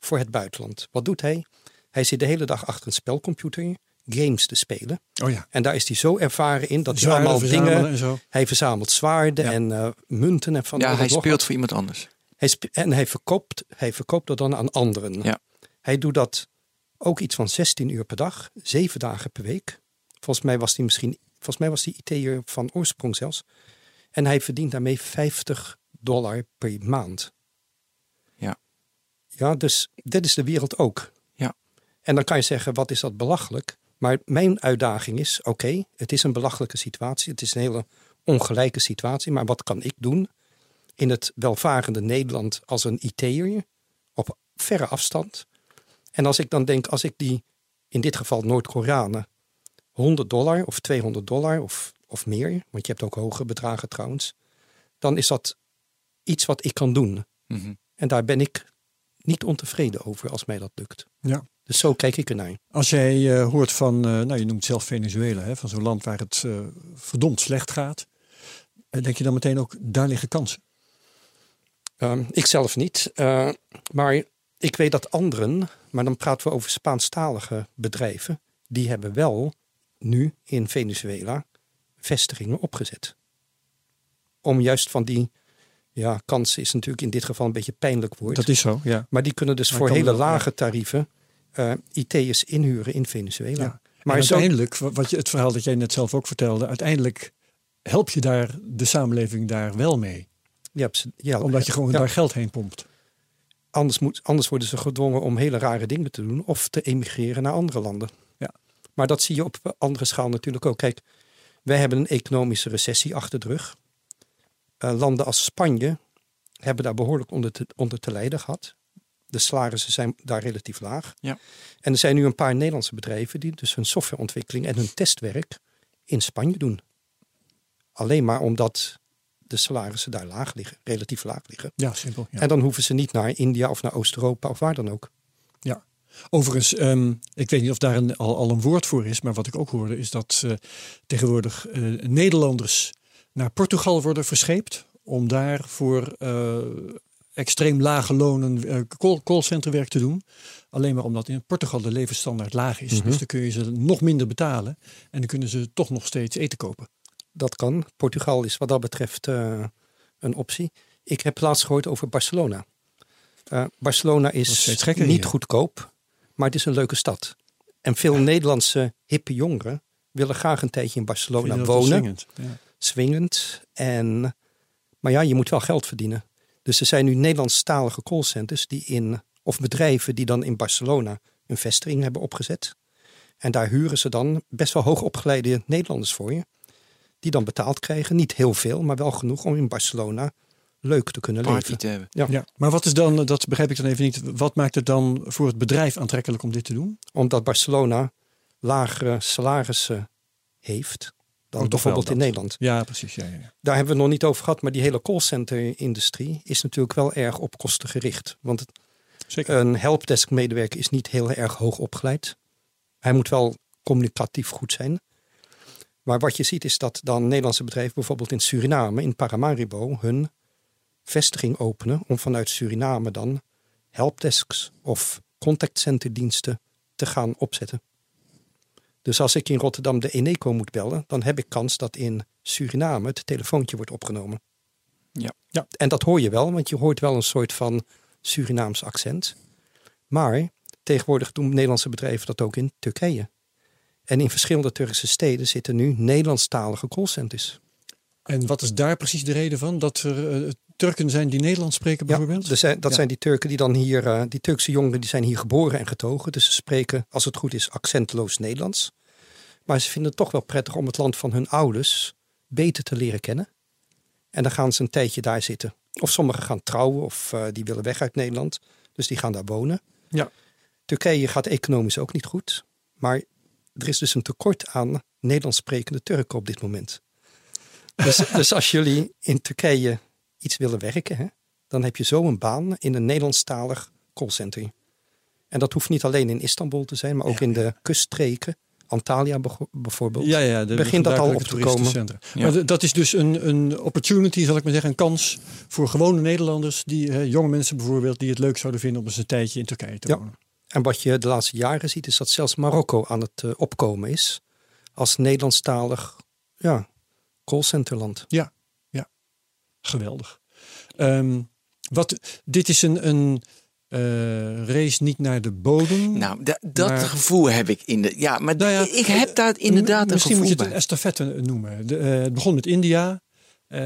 voor het buitenland. Wat doet hij? Hij zit de hele dag achter een spelcomputer games te spelen. Oh ja. En daar is hij zo ervaren in dat hij allemaal dingen... Hij verzamelt zwaarden Ja. en eh, munten en van Ja, hij speelt wat. voor iemand anders. Hij en hij verkoopt, hij verkoopt dat dan aan anderen. Ja. Hij doet dat ook iets van 16 uur per dag, 7 dagen per week. Volgens mij was hij misschien, volgens mij was hij IT'er van oorsprong zelfs. En hij verdient daarmee 50 dollar per maand. Ja. Ja, dus dit is de wereld ook. Ja. En dan kan je zeggen, wat is dat belachelijk? Maar mijn uitdaging is, oké, het is een belachelijke situatie. Het is een hele ongelijke situatie. Maar wat kan ik doen in het welvarende Nederland als een IT'er op verre afstand? En als ik dan denk, als ik die in dit geval Noord-Koreanen, 100 dollar of 200 dollar of, of meer, want je hebt ook hogere bedragen trouwens, dan is dat iets wat ik kan doen. Mhm. En daar ben ik niet ontevreden over als mij dat lukt. Ja. Dus zo kijk ik ernaar. Als jij eh, hoort van, eh, nou je noemt zelf Venezuela, hè, van zo'n land waar het eh, verdomd slecht gaat. denk je dan meteen ook, daar liggen kansen? Ehm, ik zelf niet. eh, maar ik weet dat anderen, maar dan praten we over Spaanstalige bedrijven, die hebben wel nu in Venezuela vestigingen opgezet. Om juist van die, ja, kansen is natuurlijk in dit geval een beetje pijnlijk woord. Dat is zo, ja. Maar die kunnen dus Maar voor hele wel, lage tarieven eh IT'ers inhuren in Venezuela. Ja. Maar uiteindelijk, wa- wat je, het verhaal dat jij net zelf ook vertelde, uiteindelijk help je daar de samenleving daar wel mee. Ja, ja, Omdat je gewoon ja. daar geld heen pompt. Anders, moet, anders worden ze gedwongen om hele rare dingen te doen of te emigreren naar andere landen. Ja. Maar dat zie je op andere schaal natuurlijk ook. Kijk, wij hebben een economische recessie achter de rug. Eh, landen als Spanje hebben daar behoorlijk onder te, onder te lijden gehad. De salarissen zijn daar relatief laag. Ja. En er zijn nu een paar Nederlandse bedrijven die dus hun softwareontwikkeling en hun testwerk in Spanje doen. Alleen maar omdat de salarissen daar laag liggen, relatief laag liggen. Ja, simpel. Ja. En dan hoeven ze niet naar India of naar Oost-Europa of waar dan ook. Ja. Overigens, ehm, ik weet niet of daar een, al, al een woord voor is, maar wat ik ook hoorde is dat eh, tegenwoordig eh, Nederlanders naar Portugal worden verscheept om daar voor eh, extreem lage lonen call, callcenterwerk te doen. Alleen maar omdat in Portugal de levensstandaard laag is. Dus dan kun je ze nog minder betalen en dan kunnen ze toch nog steeds eten kopen. Dat kan. Portugal is wat dat betreft eh, een optie. Ik heb laatst gehoord over Barcelona. Eh, Barcelona is niet hier. goedkoop, maar het is een leuke stad. En veel Nederlandse hippe jongeren willen graag een tijdje in Barcelona wonen. swingend? Ja. swingend. En, maar ja, je moet wel geld verdienen. Dus er zijn nu Nederlandstalige callcenters die in, of bedrijven die dan in Barcelona een vestiging hebben opgezet. En daar huren ze dan best wel hoogopgeleide Nederlanders voor je. Die dan betaald krijgen. Niet heel veel, maar wel genoeg om in Barcelona leuk te kunnen Party leven. te hebben. Ja. Ja, maar wat is dan, dat begrijp ik dan even niet, wat maakt het dan voor het bedrijf aantrekkelijk om dit te doen? Omdat Barcelona lagere salarissen heeft dan Oh, bijvoorbeeld in. Nederland. Ja, precies. Ja, ja, ja. Daar hebben we het nog niet over gehad, maar die hele callcenter-industrie is natuurlijk wel erg op kosten gericht. Want het- Zeker. een helpdesk-medewerker is niet heel erg hoog opgeleid. Hij moet wel communicatief goed zijn. Maar wat je ziet is dat dan Nederlandse bedrijven bijvoorbeeld in Suriname, in Paramaribo, hun vestiging openen om vanuit Suriname dan helpdesks of contactcenterdiensten te gaan opzetten. Dus als ik in Rotterdam de Eneco moet bellen, dan heb ik kans dat in Suriname het telefoontje wordt opgenomen. Ja. ja. En dat hoor je wel, want je hoort wel een soort van Surinaams accent. Maar tegenwoordig doen Nederlandse bedrijven dat ook in Turkije. En in verschillende Turkse steden zitten nu Nederlandstalige callcenters. En wat is daar precies de reden van? Dat er eh, Turken zijn die Nederlands spreken bijvoorbeeld? Ja, zijn, dat Ja. zijn die Turken die dan hier, eh, die Turkse jongeren, die zijn hier geboren en getogen. Dus ze spreken, als het goed is, accentloos Nederlands. Maar ze vinden het toch wel prettig om het land van hun ouders beter te leren kennen. En dan gaan ze een tijdje daar zitten. Of sommigen gaan trouwen of eh, die willen weg uit Nederland. Dus die gaan daar wonen. Ja. Turkije gaat economisch ook niet goed. Maar er is dus een tekort aan Nederlands sprekende Turken op dit moment. Dus, dus als jullie in Turkije iets willen werken, hè, dan heb je zo een baan in een Nederlandstalig callcenter. En dat hoeft niet alleen in Istanbul te zijn, maar ook in de kuststreken. Antalya bijvoorbeeld. Ja, ja, de Begint dat al op te komen? Ja. Maar dat is dus een, een opportunity, zal ik maar zeggen, een kans voor gewone Nederlanders, die, eh, jonge mensen bijvoorbeeld, die het leuk zouden vinden om eens een tijdje in Turkije te wonen. En wat je de laatste jaren ziet, is dat zelfs Marokko aan het eh, opkomen is. Als Nederlandstalig ja, callcenterland. Geweldig. Ehm, wat, dit is een, een eh, race niet naar de bodem. Nou, da- dat Maar- gevoel heb ik in de. Ja, maar Nou ja, ik heb daar inderdaad een Misschien moet gevoel je het een bij. estafette noemen. De, eh, het begon met India, eh,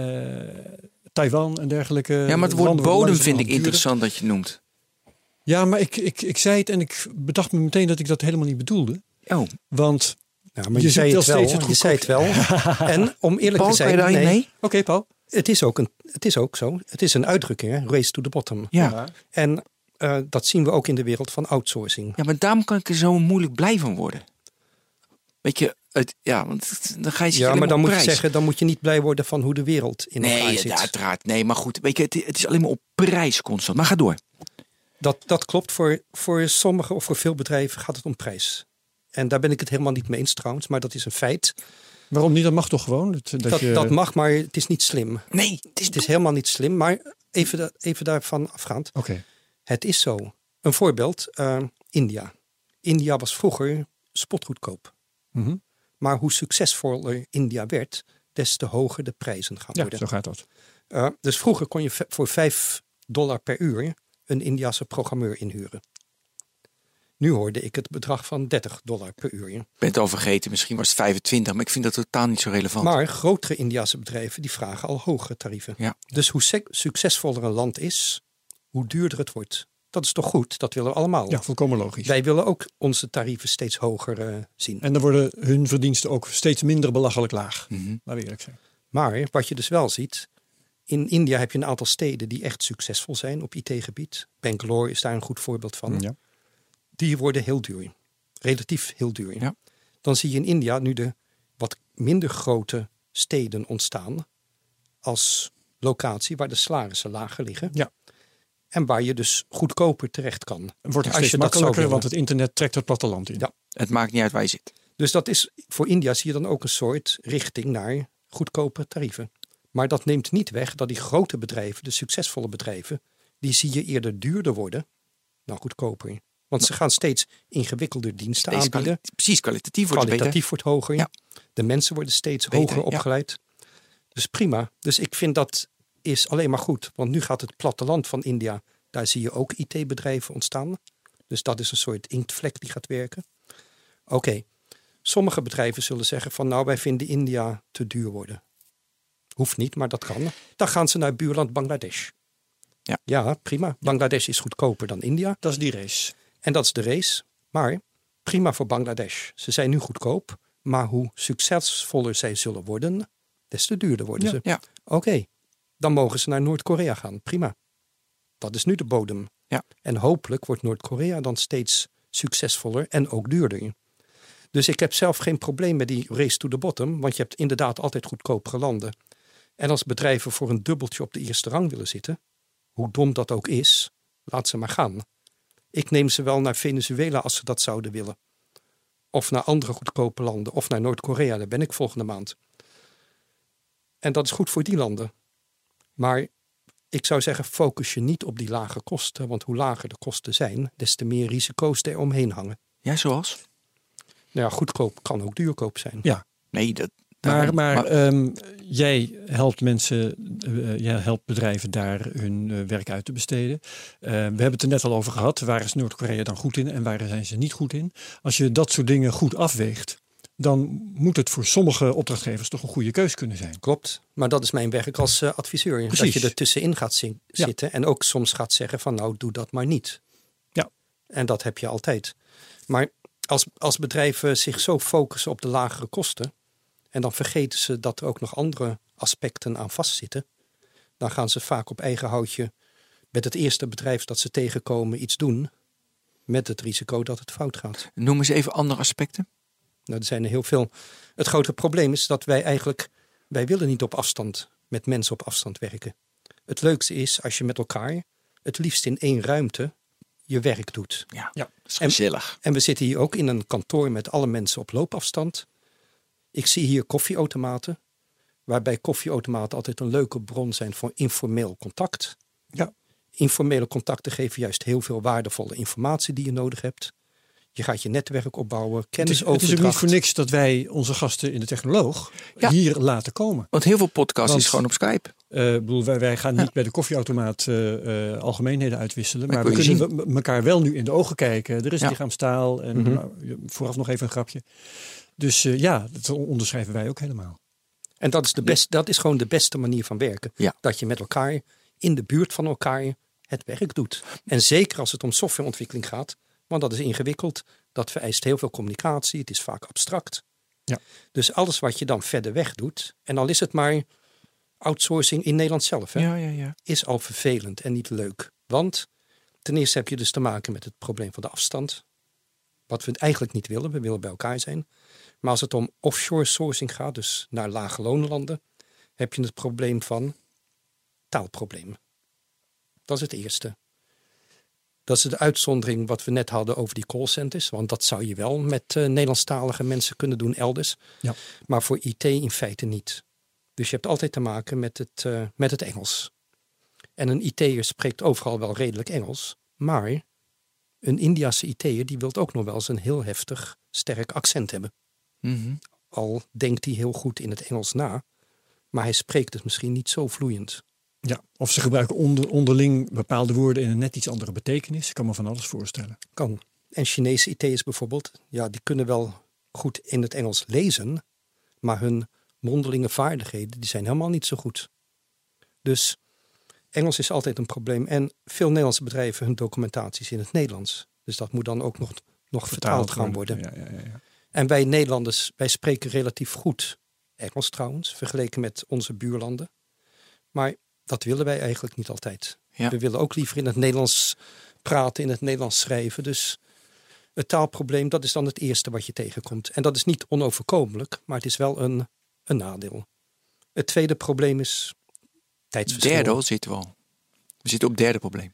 Taiwan en dergelijke. Ja, maar het woord bodem vind ik interessant dat je noemt. Ja, maar ik, ik, ik zei het en ik bedacht me meteen dat ik dat helemaal niet bedoelde. Oh, Want, Ja, maar Je je, zei het wel wel. steeds het je zei het wel. en om eerlijk Paul, te zijn, daarin nee, mee? oké Paul. het, is ook een, het is ook zo. Het is een uitdrukking, hè? race to the bottom. Ja. En eh, dat zien we ook in de wereld van outsourcing. Ja, maar daarom kan ik er zo moeilijk blij van worden. Weet je, het, ja, want dan ga je Ja, maar dan moet je zeggen, dan moet je niet blij worden van hoe de wereld in elkaar Nee, zit. ja, uiteraard. Nee, maar goed, weet je, het, het is alleen maar op prijs constant. Maar ga door. Dat, dat klopt. Voor, voor sommige of voor veel bedrijven gaat het om prijs. En daar ben ik het helemaal niet mee eens trouwens, maar dat is een feit. Waarom niet? Dat mag toch gewoon? Dat, dat Dat, je, dat mag, maar het is niet slim. Nee, het is, Het is helemaal niet slim, maar even, da- even daarvan afgaand. Oké. Het is zo. Een voorbeeld, eh, India. India was vroeger spotgoedkoop. Mhm. Maar hoe succesvoller India werd, des te hoger de prijzen gaan Ja, worden. zo gaat dat. Uh, dus vroeger kon je voor 5 dollar per uur een Indiase programmeur inhuren. Nu hoorde ik het bedrag van 30 dollar per uur. Ik ben het al vergeten. Misschien was het 25, maar ik vind dat totaal niet zo relevant. Maar grotere Indiase bedrijven die vragen al hogere tarieven. Ja. Dus hoe succesvoller een land is, hoe duurder het wordt. Dat is toch goed? Dat willen we allemaal. Ja, volkomen logisch. Wij willen ook onze tarieven steeds hoger eh, zien. En dan worden hun verdiensten ook steeds minder belachelijk laag. Laten we eerlijk zijn. Maar wat je dus wel ziet, in India heb je een aantal steden die echt succesvol zijn op IT-gebied. Bangalore is daar een goed voorbeeld van. Ja. Die worden heel duur. Relatief heel duur. Ja. Dan zie je in India nu de wat minder grote steden ontstaan als locatie waar de salarissen lager liggen. Ja. En waar je dus goedkoper terecht kan. Het wordt Als steeds je dat zou makkelijker, willen. want het internet trekt het platteland in. Ja. Het maakt niet uit waar je zit. Dus dat is voor India zie je dan ook een soort richting naar goedkope tarieven. Maar dat neemt niet weg dat die grote bedrijven, de succesvolle bedrijven, die zie je eerder duurder worden dan goedkoper. Want ze gaan steeds ingewikkelder diensten aanbieden. precies, kwalitatief wordt het beter. Kwalitatief wordt hoger. Ja. De mensen worden steeds Beter, hoger ja. opgeleid. Dus prima. Dus ik vind dat is alleen maar goed. Want nu gaat het platteland van India, daar zie je ook IT-bedrijven ontstaan. Dus dat is een soort inktvlek die gaat werken. Oké, sommige bedrijven zullen zeggen van nou wij vinden India te duur worden. Hoeft niet, maar dat kan. Dan gaan ze naar buurland Bangladesh. Ja. ja, prima. Bangladesh is goedkoper dan India. Dat is die race. En dat is de race. Maar prima voor Bangladesh. Ze zijn nu goedkoop. Maar hoe succesvoller zij zullen worden, des te duurder worden Ja. ze. Ja. Oké, dan mogen ze naar Noord-Korea gaan. Prima. Dat is nu de bodem. Ja. En hopelijk wordt Noord-Korea dan steeds succesvoller en ook duurder. Dus ik heb zelf geen probleem met die race to the bottom, want je hebt inderdaad altijd goedkopere landen. En als bedrijven voor een dubbeltje op de eerste rang willen zitten, hoe dom dat ook is, laat ze maar gaan. Ik neem ze wel naar Venezuela als ze dat zouden willen. Of naar andere goedkope landen, of naar Noord-Korea, daar ben ik volgende maand. En dat is goed voor die landen. Maar ik zou zeggen, focus je niet op die lage kosten. Want hoe lager de kosten zijn, des te meer risico's er omheen hangen. Ja, zoals? Nou ja, goedkoop kan ook duurkoop zijn. Ja. Nee, dat... Maar, maar ehm, jij helpt mensen, eh, jij helpt bedrijven daar hun eh, werk uit te besteden. Eh, we hebben het er net al over gehad. Waar is Noord-Korea dan goed in en waar zijn ze niet goed in? Als je dat soort dingen goed afweegt, dan moet het voor sommige opdrachtgevers toch een goede keus kunnen zijn. Klopt, maar dat is mijn werk als eh, adviseur. Dat je er tussenin gaat zin- Ja. zitten en ook soms gaat zeggen van nou, doe dat maar niet. Ja. En dat heb je altijd. Maar als, als bedrijven zich zo focussen op de lagere kosten en dan vergeten ze dat er ook nog andere aspecten aan vastzitten, dan gaan ze vaak op eigen houtje met het eerste bedrijf dat ze tegenkomen iets doen met het risico dat het fout gaat. Noem eens even andere aspecten. Nou, er zijn er heel veel. Het grote probleem is dat wij eigenlijk, wij willen niet op afstand met mensen op afstand werken. Het leukste is als je met elkaar, het liefst in één ruimte, je werk doet. Ja, Ja. dat is En- gezellig. En we zitten hier ook in een kantoor met alle mensen op loopafstand. Ik zie hier koffieautomaten, waarbij koffieautomaten altijd een leuke bron zijn voor informeel contact. Ja. Informele contacten geven juist heel veel waardevolle informatie die je nodig hebt. Je gaat je netwerk opbouwen, Het is, het is ook niet voor niks dat wij onze gasten in de technoloog Ja. hier laten komen. Want heel veel podcasts Want- is gewoon op Skype. Eh, ik bedoel, wij, wij gaan niet bij de koffieautomaat eh, eh, algemeenheden uitwisselen. Maar we kunnen we- elkaar wel nu in de ogen kijken. Er is Ja. lichaamstaal en Mhm. nou, vooraf nog even een grapje. Dus eh, ja, dat onderschrijven wij ook helemaal. En dat is, de best, dat is gewoon de beste manier van werken. Ja. Dat je met elkaar in de buurt van elkaar het werk doet. En zeker als het om softwareontwikkeling gaat, want dat is ingewikkeld. Dat vereist heel veel communicatie. Het is vaak abstract. Ja. Dus alles wat je dan verder weg doet, en al is het maar outsourcing in Nederland zelf, hè, Ja, ja, ja. is al vervelend en niet leuk. Want ten eerste heb je dus te maken met het probleem van de afstand. Wat we eigenlijk niet willen, we willen bij elkaar zijn. Maar als het om offshore sourcing gaat, dus naar lage loonlanden, heb je het probleem van taalproblemen. Dat is het eerste. Dat is de uitzondering wat we net hadden over die callcenters. Want dat zou je wel met uh, Nederlandstalige mensen kunnen doen elders. Ja. Maar voor IT in feite niet. Dus je hebt altijd te maken met het, uh, met het Engels. En een IT'er spreekt overal wel redelijk Engels. Maar een Indiase IT'er die wil ook nog wel eens een heel heftig, sterk accent hebben. Mhm. Al denkt hij heel goed in het Engels na. Maar hij spreekt het misschien niet zo vloeiend. Ja, of ze gebruiken onder, onderling bepaalde woorden in een net iets andere betekenis. Ik kan me van alles voorstellen. Kan. En Chinese IT'ers bijvoorbeeld, ja, die kunnen wel goed in het Engels lezen, maar hun mondelinge vaardigheden die zijn helemaal niet zo goed. Dus Engels is altijd een probleem. En veel Nederlandse bedrijven hun documentaties in het Nederlands. Dus dat moet dan ook nog, nog vertaald, gaan worden. Ja, ja, ja. En wij Nederlanders, wij spreken relatief goed Engels trouwens, vergeleken met onze buurlanden. Maar dat willen wij eigenlijk niet altijd. Ja. We willen ook liever in het Nederlands praten, in het Nederlands schrijven. Dus het taalprobleem, dat is dan het eerste wat je tegenkomt. En dat is niet onoverkomelijk, maar het is wel een, een nadeel. Het tweede probleem is tijdsverschil. Derde al zitten we al. We zitten op het derde probleem.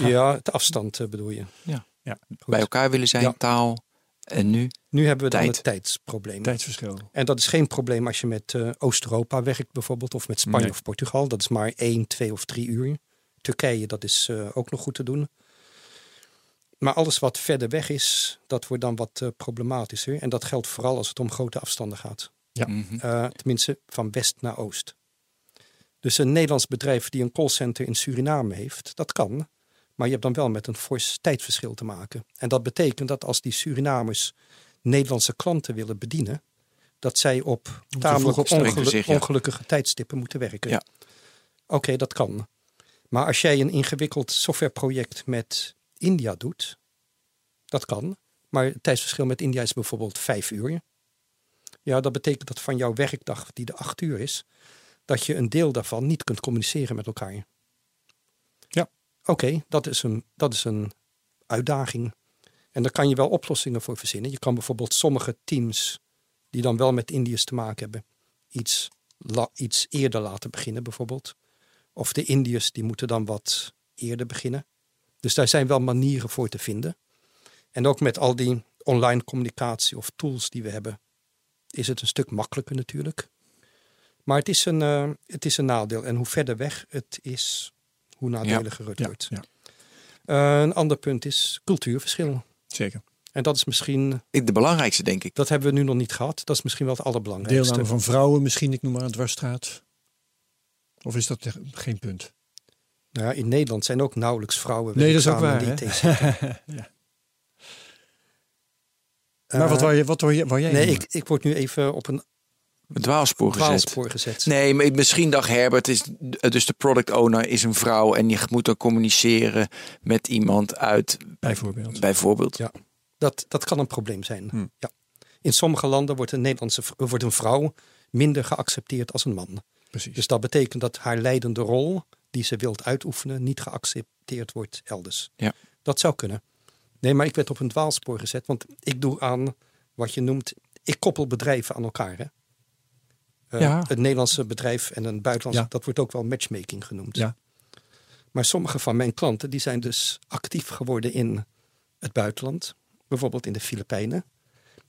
Ja, de afstand eh, bedoel je. Ja. Goed. Bij elkaar willen zijn, Ja. taal. En nu? Nu hebben we dan Tijd. het tijdsprobleem. Tijdsverschil. En dat is geen probleem als je met eh, Oost-Europa werkt bijvoorbeeld, of met Spanje Nee. of Portugal. Dat is maar één, twee of drie uur. Turkije, dat is eh, ook nog goed te doen. Maar alles wat verder weg is, dat wordt dan wat eh, problematischer. En dat geldt vooral als het om grote afstanden gaat. Ja. Mhm. Eh, tenminste, van west naar oost. Dus een Nederlands bedrijf die een callcenter in Suriname heeft, dat kan. Maar je hebt dan wel met een fors tijdsverschil te maken. En dat betekent dat als die Surinamers Nederlandse klanten willen bedienen, dat zij op tamelijk ongelu- ongelukkige tijdstippen moeten werken. Ja. Oké, dat kan. Maar als jij een ingewikkeld softwareproject met India doet, dat kan. Maar het tijdsverschil met India is bijvoorbeeld vijf uur. Ja, dat betekent dat van jouw werkdag, die de acht uur is, dat je een deel daarvan niet kunt communiceren met elkaar. Oké, dat, is een- dat is een uitdaging. En daar kan je wel oplossingen voor verzinnen. Je kan bijvoorbeeld sommige teams die dan wel met Indiërs te maken hebben, iets, iets eerder laten beginnen bijvoorbeeld. Of de Indiërs die moeten dan wat eerder beginnen. Dus daar zijn wel manieren voor te vinden. En ook met al die online communicatie of tools die we hebben, is het een stuk makkelijker natuurlijk. Maar het is een, eh, het is een nadeel. En hoe verder weg het is, hoe nadeliger het Ja, wordt. ja, Eh, een ander punt is cultuurverschil. zeker. En dat is misschien, De belangrijkste, denk ik. dat hebben we nu nog niet gehad. Dat is misschien wel het allerbelangrijkste. Deelname van vrouwen misschien, ik noem maar een dwarsstraat. Of is dat geen punt? Nou ja, in Nederland zijn ook nauwelijks vrouwen. Nee, dat is ook waar. IT-sector. maar wat Eh, wou, je, wat wou, je, wou jij Nee, ik, ik word nu even op een Het dwaalspoor gezet. dwaalspoor gezet. Nee, maar misschien dacht Herbert, is, dus de product owner is een vrouw en je moet dan communiceren met iemand uit, Bijvoorbeeld. bijvoorbeeld. Ja. Dat, dat kan een probleem zijn. Hm. Ja. In sommige landen wordt een, Nederlandse, wordt een vrouw minder geaccepteerd als een man. Precies. Dus dat betekent dat haar leidende rol, die ze wilt uitoefenen, niet geaccepteerd wordt elders. Ja. Dat zou kunnen. Nee, maar ik werd op een dwaalspoor gezet, want ik doe aan wat je noemt, ik koppel bedrijven aan elkaar. Hè? Eh, Ja. Het Nederlandse bedrijf en een buitenlandse, Ja. dat wordt ook wel matchmaking genoemd. Ja. Maar sommige van mijn klanten die zijn dus actief geworden in het buitenland, bijvoorbeeld in de Filipijnen.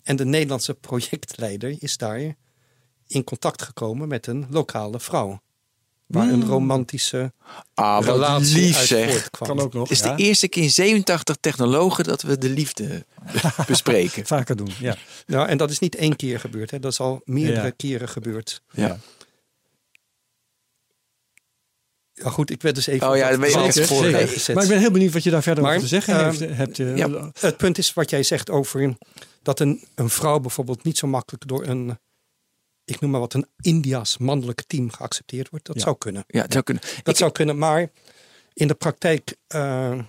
En de Nederlandse projectleider is daar in contact gekomen met een lokale vrouw. Waar een romantische Ah, wat relatie lief uit zeg. voortkwam. Kan ook nog. Het is ja. de eerste keer in 87 technologen dat we de liefde bespreken. Vaker doen, ja. Nou, en dat is niet één keer gebeurd. Hè. Dat is al meerdere Ja. keren gebeurd. Ja. Ja goed, ik werd dus even Oh ja, dat weet. Maar ik ben heel benieuwd wat je daar verder Maar, over te zeggen ehm, heeft. hebt, eh, ja. Het punt is wat jij zegt over dat een, een vrouw bijvoorbeeld niet zo makkelijk door een, ik noem maar wat, een Indiaas mannelijk team geaccepteerd wordt. Dat Ja. zou kunnen. Ja, het zou kunnen. Dat Ik- zou kunnen, maar in de praktijk eh,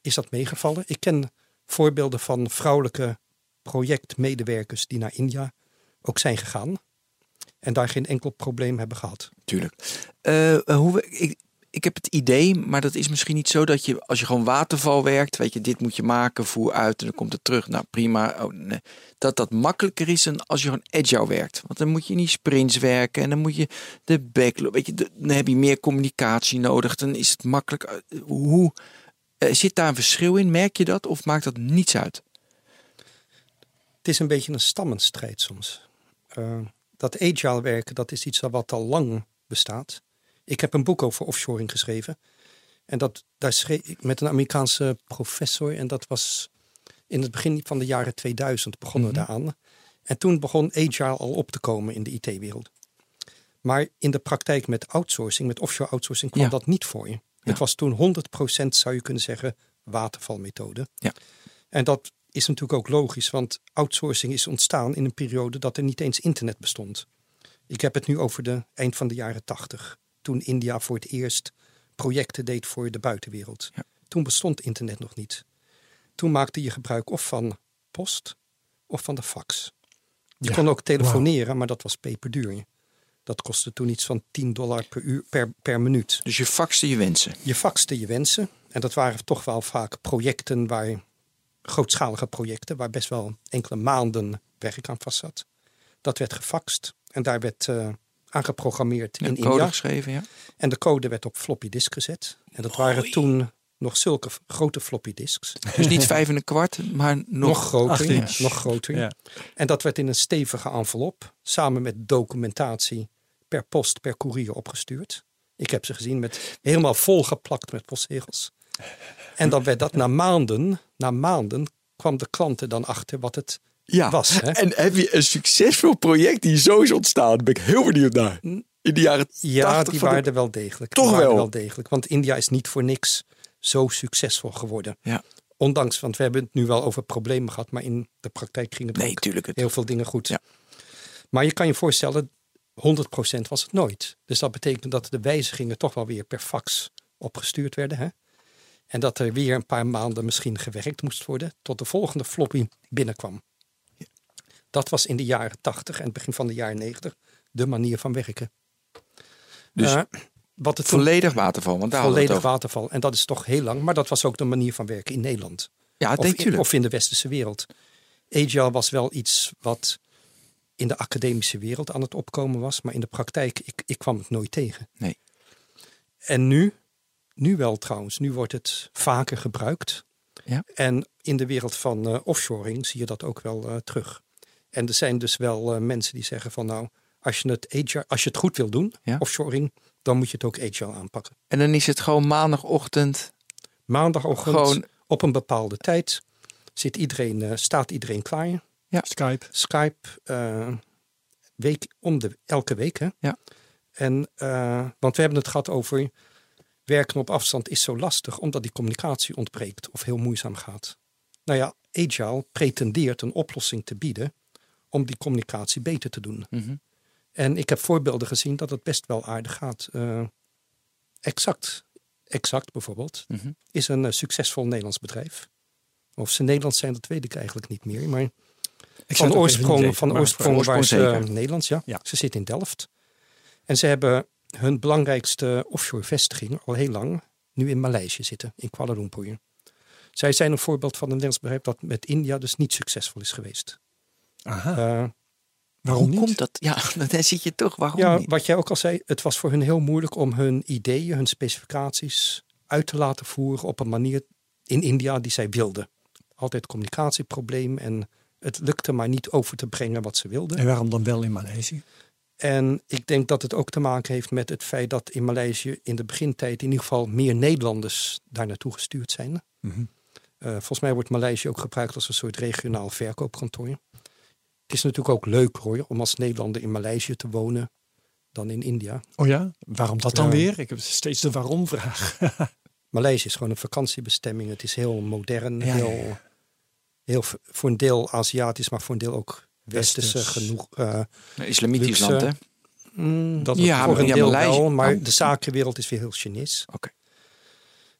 is dat meegevallen. Ik ken voorbeelden van vrouwelijke projectmedewerkers die naar India ook zijn gegaan. En daar geen enkel probleem hebben gehad. Tuurlijk. Eh, hoe we, ik, ik heb het idee, maar dat is misschien niet zo dat je als je gewoon waterval werkt, weet je, dit moet je maken, voer uit en dan komt het terug. Nou prima. Oh. Dat dat makkelijker is dan als je gewoon agile werkt. Want dan moet je niet sprints werken en dan moet je de backlog, weet je, dan heb je meer communicatie nodig. Dan is het makkelijk. Eh, Hoe eh, zit daar een verschil in? Merk je dat of maakt dat niets uit? Het is een beetje een stammenstrijd soms. Eh, dat agile werken, dat is iets wat al lang bestaat. Ik heb een boek over offshoring geschreven. En dat, daar schreef ik met een Amerikaanse professor. En dat was in het begin van de jaren 2000 begonnen we daaraan. En toen begon agile al op te komen in de IT-wereld. Maar in de praktijk met outsourcing, met offshore outsourcing, kwam Ja. dat niet voor je. Het was toen 100% zou je kunnen zeggen watervalmethode. Ja. En dat is natuurlijk ook logisch, want outsourcing is ontstaan in een periode dat er niet eens internet bestond. Ik heb het nu over de eind van de jaren 80, toen India voor het eerst projecten deed voor de buitenwereld. Ja. Toen bestond internet nog niet. Toen maakte je gebruik of van post of van de fax. Je Ja, kon ook telefoneren, maar dat was peperduur. Dat kostte toen iets van 10 dollar per, uur, per, per minuut. Dus je faxte je wensen. Je faxte je wensen. En dat waren toch wel vaak projecten waar, grootschalige projecten, waar best wel enkele maanden werk aan vast zat. Dat werd gefaxt en daar werd eh aangeprogrammeerd in code India. geschreven, ja. En de code werd op floppy disk gezet. En dat waren toen nog zulke grote floppy disks. Dus niet vijf en een kwart, maar nog, Nog, groter. Nog groter. Ja. En dat werd in een stevige envelop, samen met documentatie, per post, per courier opgestuurd. Ik heb ze gezien met helemaal volgeplakt met postzegels. En dan werd dat na maanden, na maanden kwam de klanten dan achter wat het ja. was. Hè? En heb je een succesvol project die zo is ontstaan? Daar ben ik heel benieuwd naar. In de jaren Ja, 80 die waren er wel degelijk. Toch wel? wel degelijk. Want India is niet voor niks zo succesvol geworden. Ja. Ondanks, want we hebben het nu wel over problemen gehad, maar in de praktijk gingen er Nee, tuurlijk. Het, heel veel dingen goed. Ja. Maar je kan je voorstellen, 100% was het nooit. Dus dat betekent dat de wijzigingen toch wel weer per fax opgestuurd werden. Hè? En dat er weer een paar maanden misschien gewerkt moest worden tot de volgende floppy binnenkwam. Dat was in de jaren 80 en het begin van de jaren 90 de manier van werken. Dus Eh, wat het toen- volledig waterval, want daar het volledig waterval. En dat is toch heel lang, maar dat was ook de manier van werken in Nederland. Ja, Of, in, of in de westerse wereld. Agile was wel iets wat in de academische wereld aan het opkomen was, maar in de praktijk, ik, ik kwam het nooit tegen. Nee. En nu, nu wel trouwens, nu wordt het vaker gebruikt. Ja. En in de wereld van eh, offshoring zie je dat ook wel eh, terug. En er zijn dus wel eh, mensen die zeggen van nou, als je het, agile, als je het goed wil doen, Ja. offshoring, dan moet je het ook agile aanpakken. En dan is het gewoon maandagochtend. Maandagochtend Gewoon- op een bepaalde tijd zit iedereen, eh, staat iedereen klaar. Skype. Skype eh, week, om de, elke week. Hè? Ja. En, eh, want we hebben het gehad over werken op afstand is zo lastig omdat die communicatie ontbreekt of heel moeizaam gaat. Nou ja, Agile pretendeert een oplossing te bieden om die communicatie beter te doen. Mhm. En ik heb voorbeelden gezien dat het best wel aardig gaat. Eh, exact, exact bijvoorbeeld, Mhm. is een eh, succesvol Nederlands bedrijf. Of ze Nederlands zijn, dat weet ik eigenlijk niet meer. Maar Ik van oorsprong, weten, van oorsprong, waren ze Nederlands, ja. Ja. Ze zitten in Delft. En ze hebben hun belangrijkste offshore vestiging al heel lang nu in Maleisië zitten, in Kuala Lumpur. Zij zijn een voorbeeld van een Nederlands bedrijf dat met India dus niet succesvol is geweest. Aha. Eh, Waarom Hoe niet? komt dat? Ja, dan zit je toch. Waarom ja, niet? wat jij ook al zei, het was voor hun heel moeilijk om hun ideeën, hun specificaties uit te laten voeren op een manier in India die zij wilden. Altijd communicatieprobleem en het lukte maar niet over te brengen wat ze wilden. En waarom dan wel in Maleisië? En ik denk dat het ook te maken heeft met het feit dat in Maleisië in de begintijd in ieder geval meer Nederlanders daar naartoe gestuurd zijn. Mhm. Eh, volgens mij wordt Maleisië ook gebruikt als een soort regionaal verkoopkantoor. Het is natuurlijk ook leuk hoor, om als Nederlander in Maleisië te wonen dan in India. Oh ja? Waarom dat dan Ja. weer? Ik heb steeds de waarom-vraag. Maleisië is gewoon een vakantiebestemming. Het is heel modern, Ja, heel, ja. heel voor een deel Aziatisch, maar voor een deel ook westerse Westers. genoeg. eh, Een islamitisch luxe. land, hè? mm, Dat Ja, voor maar- een ja, deel Maleisië- wel, maar oh. de zakenwereld is weer heel Chinees. Oké.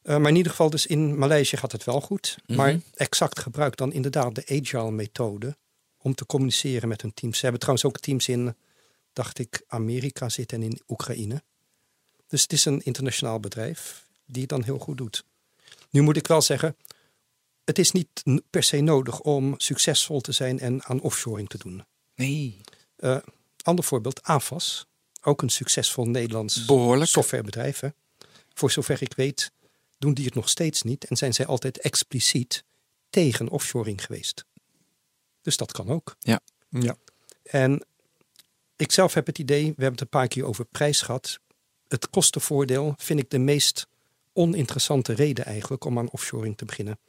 Eh, maar in ieder geval, dus in Maleisië gaat het wel goed. Mhm. Maar exact gebruikt dan inderdaad de agile methode om te communiceren met hun teams. Ze hebben trouwens ook teams in, dacht ik, Amerika zitten en in Oekraïne. Dus het is een internationaal bedrijf die het dan heel goed doet. Nu moet ik wel zeggen, het is niet per se nodig om succesvol te zijn en aan offshoring te doen. Nee. Eh, ander voorbeeld, AFAS. Ook een succesvol Nederlands Behoorlijk. softwarebedrijf. Hè? Voor zover ik weet doen die het nog steeds niet. En zijn zij altijd expliciet tegen offshoring geweest. Dus dat kan ook. Ja. Ja. En ik zelf heb het idee, we hebben het een paar keer over prijs gehad. Het kostenvoordeel vind ik de meest oninteressante reden eigenlijk om aan offshoring te beginnen.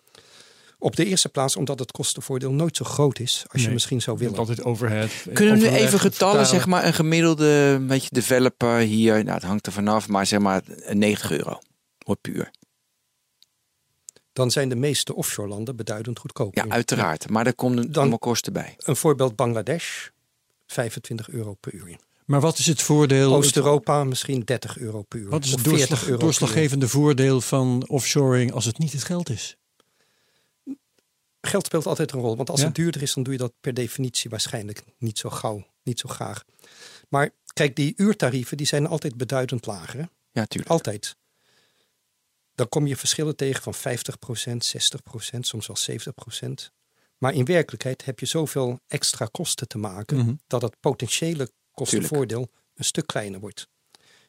Op de eerste plaats omdat het kostenvoordeel nooit zo groot is als je misschien zou willen. altijd overhead. Kunnen we nu even getallen, vertalen. zeg maar, een gemiddelde een beetje developer hier, nou het hangt er vanaf, maar zeg maar 90 euro. Wordt puur. Dan zijn de meeste offshore landen beduidend goedkoper. Ja, uiteraard. Maar er komen allemaal kosten bij. Een voorbeeld Bangladesh, 25 euro per uur. Maar wat is het voordeel? Oost-Europa misschien 30 euro per uur. Wat is het 40 doorslag, euro per uur. doorslaggevende voordeel van offshoring als het niet het geld is? Geld speelt altijd een rol. Want als Ja? het duurder is, dan doe je dat per definitie waarschijnlijk niet zo gauw, niet zo graag. Maar kijk, die uurtarieven die zijn altijd beduidend lager. Hè? Ja, tuurlijk. Altijd. Dan kom je verschillen tegen van 50%, 60%, soms wel 70%. Maar in werkelijkheid heb je zoveel extra kosten te maken Mhm. dat het potentiële kostenvoordeel een stuk kleiner wordt.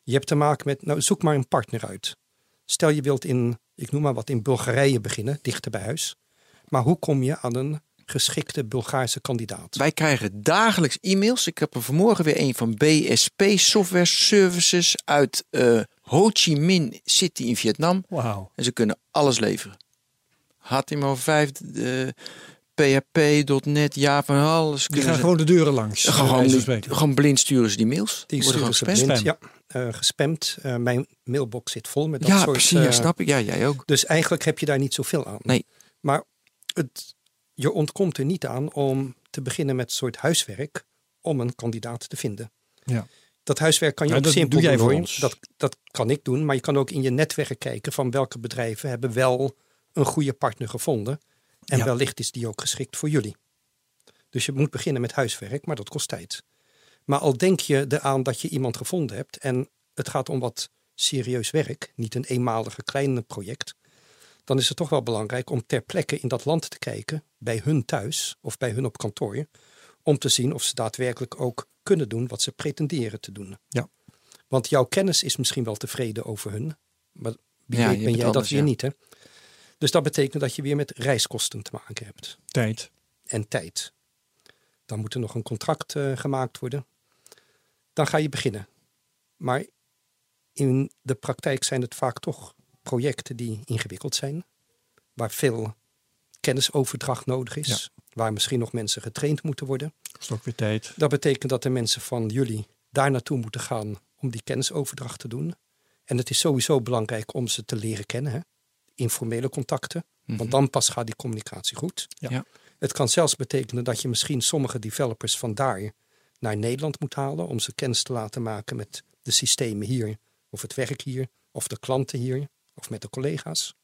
Je hebt te maken met, nou zoek maar een partner uit. Stel je wilt in, ik noem maar wat, in Bulgarije beginnen, dichter bij huis. Maar hoe kom je aan een geschikte Bulgaarse kandidaat? Wij krijgen dagelijks e-mails. Ik heb er vanmorgen weer een van BSP Software Services uit eh, Ho Chi Minh City in Vietnam. Wauw. En ze kunnen alles leveren. HTML5, de PHP.net, Java, alles. Die gaan ze- gewoon de deuren langs. gewoon, gewoon blind sturen ze die mails. Die worden gewoon gespamd. blind, ja, eh, gespamd. Eh, mijn mailbox zit vol met dat Ja, soort... precies. Ja, eh, snap ik. Ja, jij ook. Dus eigenlijk heb je daar niet zoveel aan. Nee. Maar het, je ontkomt er niet aan om te beginnen met een soort huiswerk om een kandidaat te vinden. Ja. Dat huiswerk kan je Ja, ook simpel doe jij doen, voor ons. Dat, dat kan ik doen, maar je kan ook in je netwerk kijken van welke bedrijven hebben wel een goede partner gevonden. En Ja. wellicht is die ook geschikt voor jullie. Dus je moet beginnen met huiswerk, maar dat kost tijd. Maar al denk je eraan dat je iemand gevonden hebt en het gaat om wat serieus werk, niet een eenmalige kleine project, dan is het toch wel belangrijk om ter plekke in dat land te kijken, bij hun thuis of bij hun op kantoor, om te zien of ze daadwerkelijk ook kunnen doen wat ze pretenderen te doen. Ja. Want jouw kennis is misschien wel tevreden over hun, maar wie Ja, weet je ben jij dat weer ja. niet. Hè? Dus dat betekent dat je weer met reiskosten te maken hebt Tijd. en tijd. Dan moet er nog een contract eh, gemaakt worden. Dan ga je beginnen. Maar in de praktijk zijn het vaak toch projecten die ingewikkeld zijn, waar veel kennisoverdracht nodig is, waar misschien nog mensen getraind moeten worden. Kost ook weer tijd. Dat betekent dat de mensen van jullie daar naartoe moeten gaan om die kennisoverdracht te doen. En het is sowieso belangrijk om ze te leren kennen, hè? informele contacten, want dan pas gaat die communicatie goed. Ja. Ja. Het kan zelfs betekenen dat je misschien sommige developers van daar naar Nederland moet halen om ze kennis te laten maken met de systemen hier, of het werk hier, of de klanten hier, of met de collega's.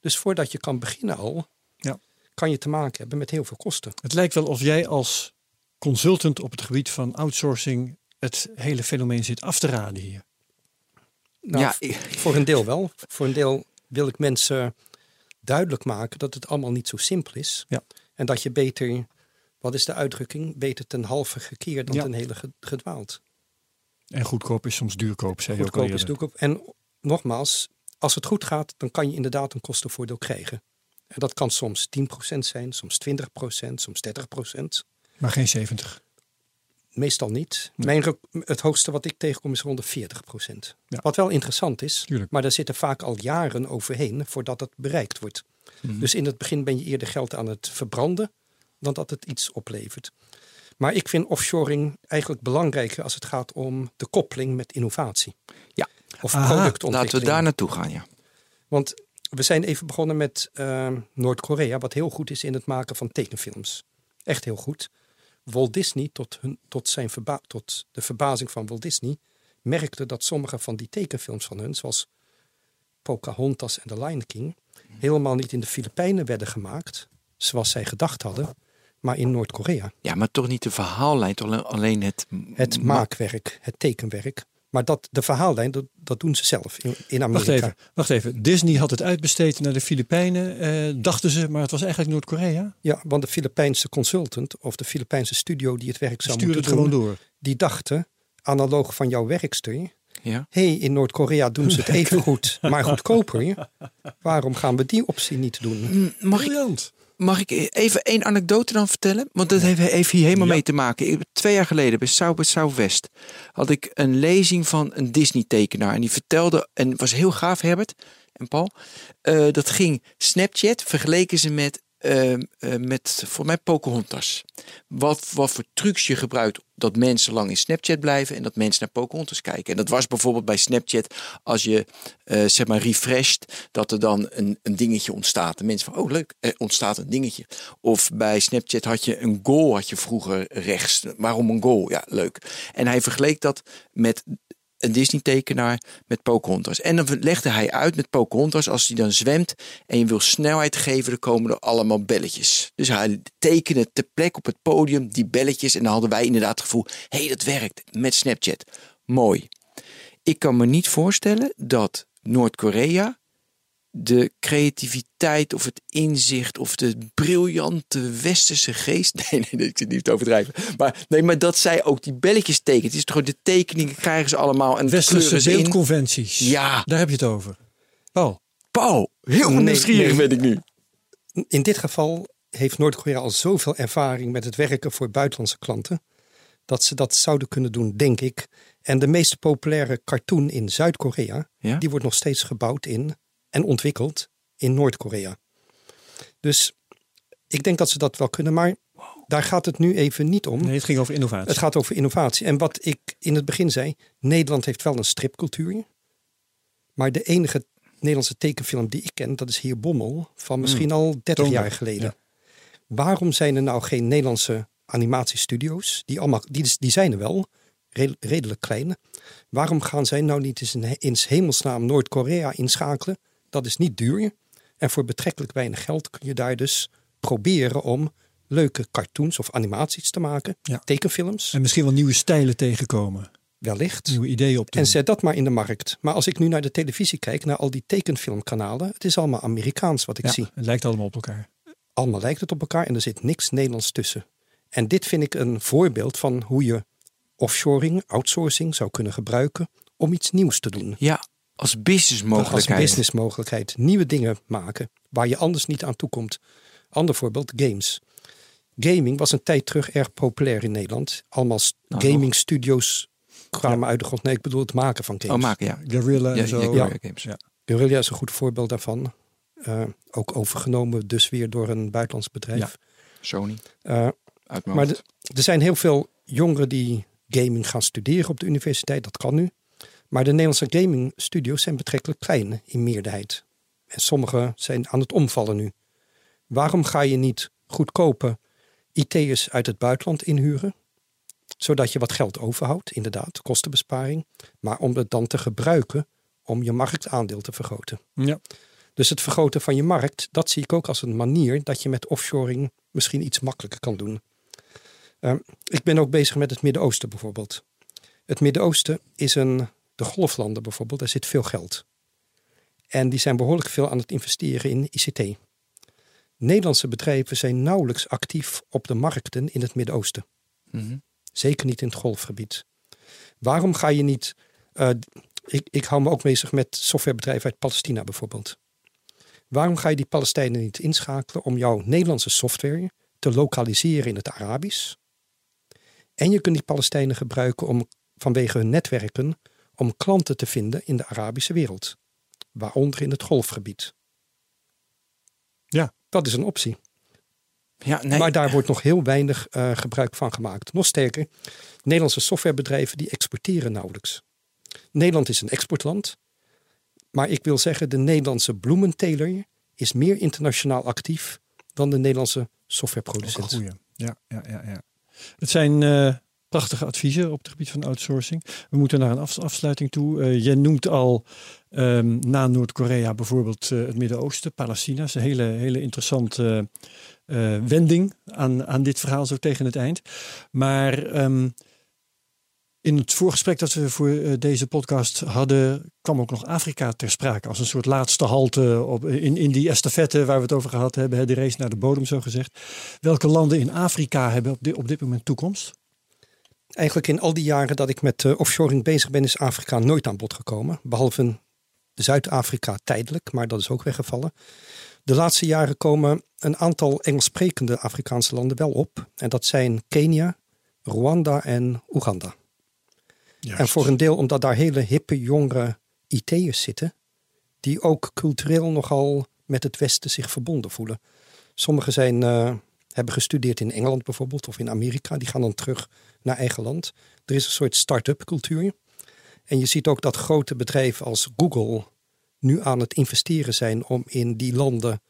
Dus voordat je kan beginnen al, Ja. kan je te maken hebben met heel veel kosten. Het lijkt wel of jij als consultant op het gebied van outsourcing het hele fenomeen zit af te raden hier. Nou, ja, ik- voor een deel wel. Voor een deel wil ik mensen duidelijk maken dat het allemaal niet zo simpel is. Ja. En dat je beter, wat is de uitdrukking, beter ten halve gekeerd dan Ja. ten hele ge- gedwaald. En goedkoop is soms duurkoop, zei je ook al Goedkoop is goedkoop. En nogmaals, als het goed gaat, dan kan je inderdaad een kostenvoordeel krijgen. En dat kan soms 10% zijn, soms 20%, soms 30%. Maar geen 70. Meestal niet. Mijn, het hoogste wat ik tegenkom is rond de 40%. Ja. Wat wel interessant is, Tuurlijk. maar daar zitten vaak al jaren overheen voordat het bereikt wordt. Mhm. Dus in het begin ben je eerder geld aan het verbranden dan dat het iets oplevert. Maar ik vind offshoring eigenlijk belangrijker als het gaat om de koppeling met innovatie. Ja. Of Aha, productontwikkeling. Laten we daar naartoe gaan, ja. Want we zijn even begonnen met eh, Noord-Korea, wat heel goed is in het maken van tekenfilms. Echt heel goed. Walt Disney, tot, hun, tot, zijn verba- tot de verbazing van Walt Disney, merkte dat sommige van die tekenfilms van hun, zoals Pocahontas en The Lion King, helemaal niet in de Filipijnen werden gemaakt, zoals zij gedacht hadden, maar in Noord-Korea. Ja, maar toch niet de verhaallijn, alleen- het... Het ma- maakwerk, het tekenwerk, Maar dat, de verhaallijn, dat, dat doen ze zelf in, in Wacht Amerika. even, wacht even. Disney had het uitbesteed naar de Filipijnen, eh, dachten ze, maar het was eigenlijk Noord-Korea. Ja, want de Filipijnse consultant of de Filipijnse studio die het werk zou Stuurde het gewoon door. die dachten, analoog van jouw werkster, Ja. hé, hey, in Noord-Korea doen ze het even goed, maar goedkoper. Waarom gaan we die optie niet doen? Mm, Mag ik. Mag ik even één anekdote dan vertellen? Want dat heeft, heeft hier helemaal Ja. mee te maken. Twee jaar geleden bij South Southwest had ik een lezing van een Disney-tekenaar. En die vertelde, en was heel gaaf, Herbert en Paul. eh, dat ging Snapchat, vergeleken ze met, eh, eh, met voor mij Pocahontas. Wat, wat voor trucs je gebruikt dat mensen lang in Snapchat blijven en dat mensen naar Pocahontas kijken. En dat was bijvoorbeeld bij Snapchat als je eh, zeg maar refresht, dat er dan een, een dingetje ontstaat. En mensen van, oh leuk, er ontstaat een dingetje. Of bij Snapchat had je een goal, had je vroeger rechts. Waarom een goal? Ja, leuk. En hij vergeleek dat met een Disney-tekenaar met Pocahontas. En dan legde hij uit met Pocahontas, als hij dan zwemt en je wil snelheid geven, dan komen er allemaal belletjes. Dus hij tekende ter plek op het podium die belletjes en dan hadden wij inderdaad het gevoel, hé, hey, dat werkt met Snapchat. Mooi. Ik kan me niet voorstellen dat Noord-Korea de creativiteit of het inzicht of de briljante westerse geest. Nee, nee, nee ik zit niet te overdrijven. Maar, nee, maar dat zij ook die belletjes tekent. Het is toch gewoon de tekeningen krijgen ze allemaal en Westerse beeldconventies. Ja. Daar heb je het over. Paul. Paul, heel Nee, nieuwsgierig nee. ben ik nu. In dit geval heeft Noord-Korea al zoveel ervaring met het werken voor buitenlandse klanten. Dat ze dat zouden kunnen doen, denk ik. En de meest populaire cartoon in Zuid-Korea, Ja? die wordt nog steeds gebouwd in en ontwikkeld in Noord-Korea. Dus ik denk dat ze dat wel kunnen, maar daar gaat het nu even niet om. Nee, het ging over innovatie. Het gaat over innovatie. En wat ik in het begin zei, Nederland heeft wel een stripcultuur. Maar de enige Nederlandse tekenfilm die ik ken, dat is Heer Bommel, van misschien al 30 Toondag, jaar geleden. ja. Waarom zijn er nou geen Nederlandse animatiestudio's? Die, allemaal, die, die zijn er wel, re- redelijk klein. Waarom gaan zij nou niet eens in, in hemelsnaam Noord-Korea inschakelen? Dat is niet duur. En voor betrekkelijk weinig geld kun je daar dus proberen om leuke cartoons of animaties te maken. Ja. Tekenfilms, En misschien wel nieuwe stijlen tegenkomen. wellicht. Nieuwe ideeën op te En zet dat maar in de markt. Maar als ik nu naar de televisie kijk, naar al die tekenfilmkanalen, het is allemaal Amerikaans wat ik Ja, zie. het lijkt allemaal op elkaar. Allemaal lijkt het op elkaar en er zit niks Nederlands tussen. En dit vind ik een voorbeeld van hoe je offshoring, outsourcing zou kunnen gebruiken om iets nieuws te doen. Ja, als Als businessmogelijkheid. businessmogelijkheid. Nieuwe dingen maken waar je anders niet aan toekomt. Ander voorbeeld, games. Gaming was een tijd terug erg populair in Nederland. Allemaal Nou, gaming studios kwamen uit de grond. Nee, ik bedoel het maken van games. Oh, maken, ja. Guerrilla Ja, en zo. ja, Ja. ja, games. Ja. Guerrilla is een goed voorbeeld daarvan. Eh, ook overgenomen dus weer door een buitenlands bedrijf. Sony, Eh, maar de- er zijn heel veel jongeren die gaming gaan studeren op de universiteit. Dat kan nu. Maar de Nederlandse gaming studio's zijn betrekkelijk klein in meerderheid. En sommige zijn aan het omvallen nu. Waarom ga je niet goedkope IT'ers uit het buitenland inhuren? Zodat je wat geld overhoudt, inderdaad, kostenbesparing. Maar om het dan te gebruiken om je marktaandeel te vergroten. Ja. Dus het vergroten van je markt, dat zie ik ook als een manier dat je met offshoring misschien iets makkelijker kan doen. Ehm, ik ben ook bezig met het Midden-Oosten bijvoorbeeld. Het Midden-Oosten is een, de golflanden bijvoorbeeld, daar zit veel geld. En die zijn behoorlijk veel aan het investeren in ICT. Nederlandse bedrijven zijn nauwelijks actief op de markten in het Midden-Oosten. Mhm. Zeker niet in het golfgebied. Waarom ga je niet. eh, ik, ik hou me ook bezig met softwarebedrijven uit Palestina bijvoorbeeld. Waarom ga je die Palestijnen niet inschakelen om jouw Nederlandse software te lokaliseren in het Arabisch? En je kunt die Palestijnen gebruiken om vanwege hun netwerken om klanten te vinden in de Arabische wereld, waaronder in het golfgebied. Ja. Dat is een optie. Ja, nee. Maar daar wordt nog heel weinig eh, gebruik van gemaakt. Nog sterker, Nederlandse softwarebedrijven die exporteren nauwelijks. Nederland is een exportland. Maar ik wil zeggen, de Nederlandse bloementeler is meer internationaal actief dan de Nederlandse softwareproducent. goeie. Ja, ja, ja, ja. Het zijn eh, prachtige adviezen op het gebied van outsourcing. We moeten naar een af- afsluiting toe. Eh jij noemt al ehm, na Noord-Korea bijvoorbeeld eh, het Midden-Oosten, Palestina. Is een hele, hele interessante eh, wending aan, aan dit verhaal zo tegen het eind. Maar ehm, In het voorgesprek dat we voor deze podcast hadden, kwam ook nog Afrika ter sprake. Als een soort laatste halte op, in, in die estafette waar we het over gehad hebben. De race naar de bodem, zo gezegd. Welke landen in Afrika hebben op dit, op dit moment toekomst? Eigenlijk in al die jaren dat ik met eh, offshoring bezig ben, is Afrika nooit aan bod gekomen. Behalve Zuid-Afrika tijdelijk, maar dat is ook weggevallen. De laatste jaren komen een aantal Engels sprekende Afrikaanse landen wel op. En dat zijn Kenia, Rwanda en Oeganda. En voor een deel omdat daar hele hippe, jongere IT'ers zitten, die ook cultureel nogal met het Westen zich verbonden voelen. Sommigen zijn, eh, hebben gestudeerd in Engeland bijvoorbeeld, of in Amerika. Die gaan dan terug naar eigen land. Er is een soort start-up cultuur. En je ziet ook dat grote bedrijven als Google nu aan het investeren zijn om in die landen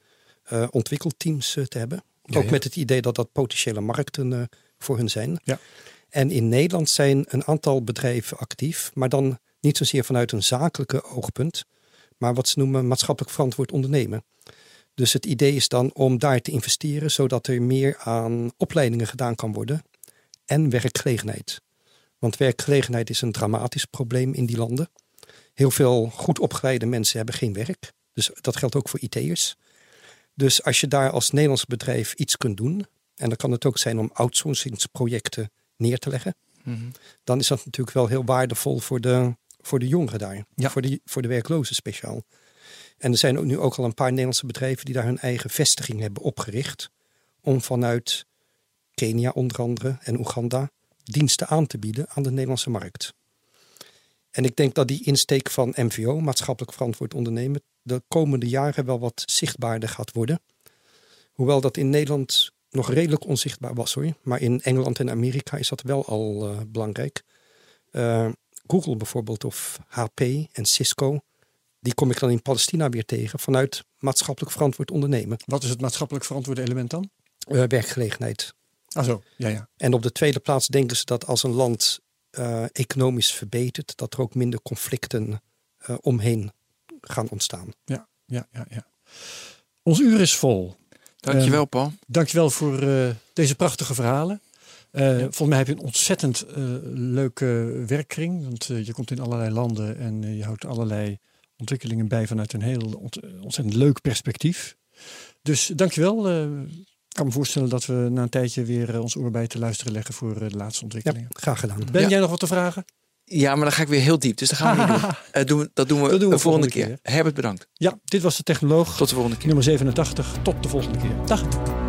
eh, ontwikkelteams eh, te hebben. ook ja. met het idee dat dat potentiële markten eh, voor hun zijn. Ja. En in Nederland zijn een aantal bedrijven actief, maar dan niet zozeer vanuit een zakelijke oogpunt, maar wat ze noemen maatschappelijk verantwoord ondernemen. Dus het idee is dan om daar te investeren, zodat er meer aan opleidingen gedaan kan worden en werkgelegenheid. Want werkgelegenheid is een dramatisch probleem in die landen. Heel veel goed opgeleide mensen hebben geen werk. Dus dat geldt ook voor IT'ers. Dus als je daar als Nederlands bedrijf iets kunt doen, en dan kan het ook zijn om outsourcingsprojecten neer te leggen, dan is dat natuurlijk wel heel waardevol voor de, voor de jongeren daar. Ja. Voor, de, voor de werklozen speciaal. En er zijn ook nu ook al een paar Nederlandse bedrijven die daar hun eigen vestiging hebben opgericht. Om vanuit Kenia onder andere en Oeganda diensten aan te bieden aan de Nederlandse markt. En ik denk dat die insteek van MVO, maatschappelijk verantwoord ondernemen, de komende jaren wel wat zichtbaarder gaat worden. Hoewel dat in Nederland nog redelijk onzichtbaar was hoor. Maar in Engeland en Amerika is dat wel al eh, belangrijk. Eh, Google bijvoorbeeld of HP en Cisco, die kom ik dan in Palestina weer tegen vanuit maatschappelijk verantwoord ondernemen. Wat is het maatschappelijk verantwoorde element dan? Eh, werkgelegenheid. Ah zo, ja ja. En op de tweede plaats denken ze dat als een land eh, economisch verbetert, dat er ook minder conflicten eh, omheen gaan ontstaan. Ja, ja, ja, ja. Ons uur is vol. Dankjewel, Paul. Dankjewel voor eh, deze prachtige verhalen. Eh, Volgens mij heb je een ontzettend leuke werkkring. Want je komt in allerlei landen en je houdt allerlei ontwikkelingen bij vanuit een heel ont- ontzettend leuk perspectief. Dus dankjewel. Eh ik kan me voorstellen dat we na een tijdje weer eh, ons oor bij te luisteren leggen voor eh, de laatste Ja, ontwikkelingen. graag gedaan. Ben Ja. jij nog wat te vragen? Ja, maar dan ga ik weer heel diep. Dus dat gaan we niet doen. Eh, doen dat doen we Dat doen we de volgende volgende keer. Herbert, bedankt. Ja, dit was de Technoloog. Tot de volgende keer. nummer 87. Tot de volgende keer. Dag.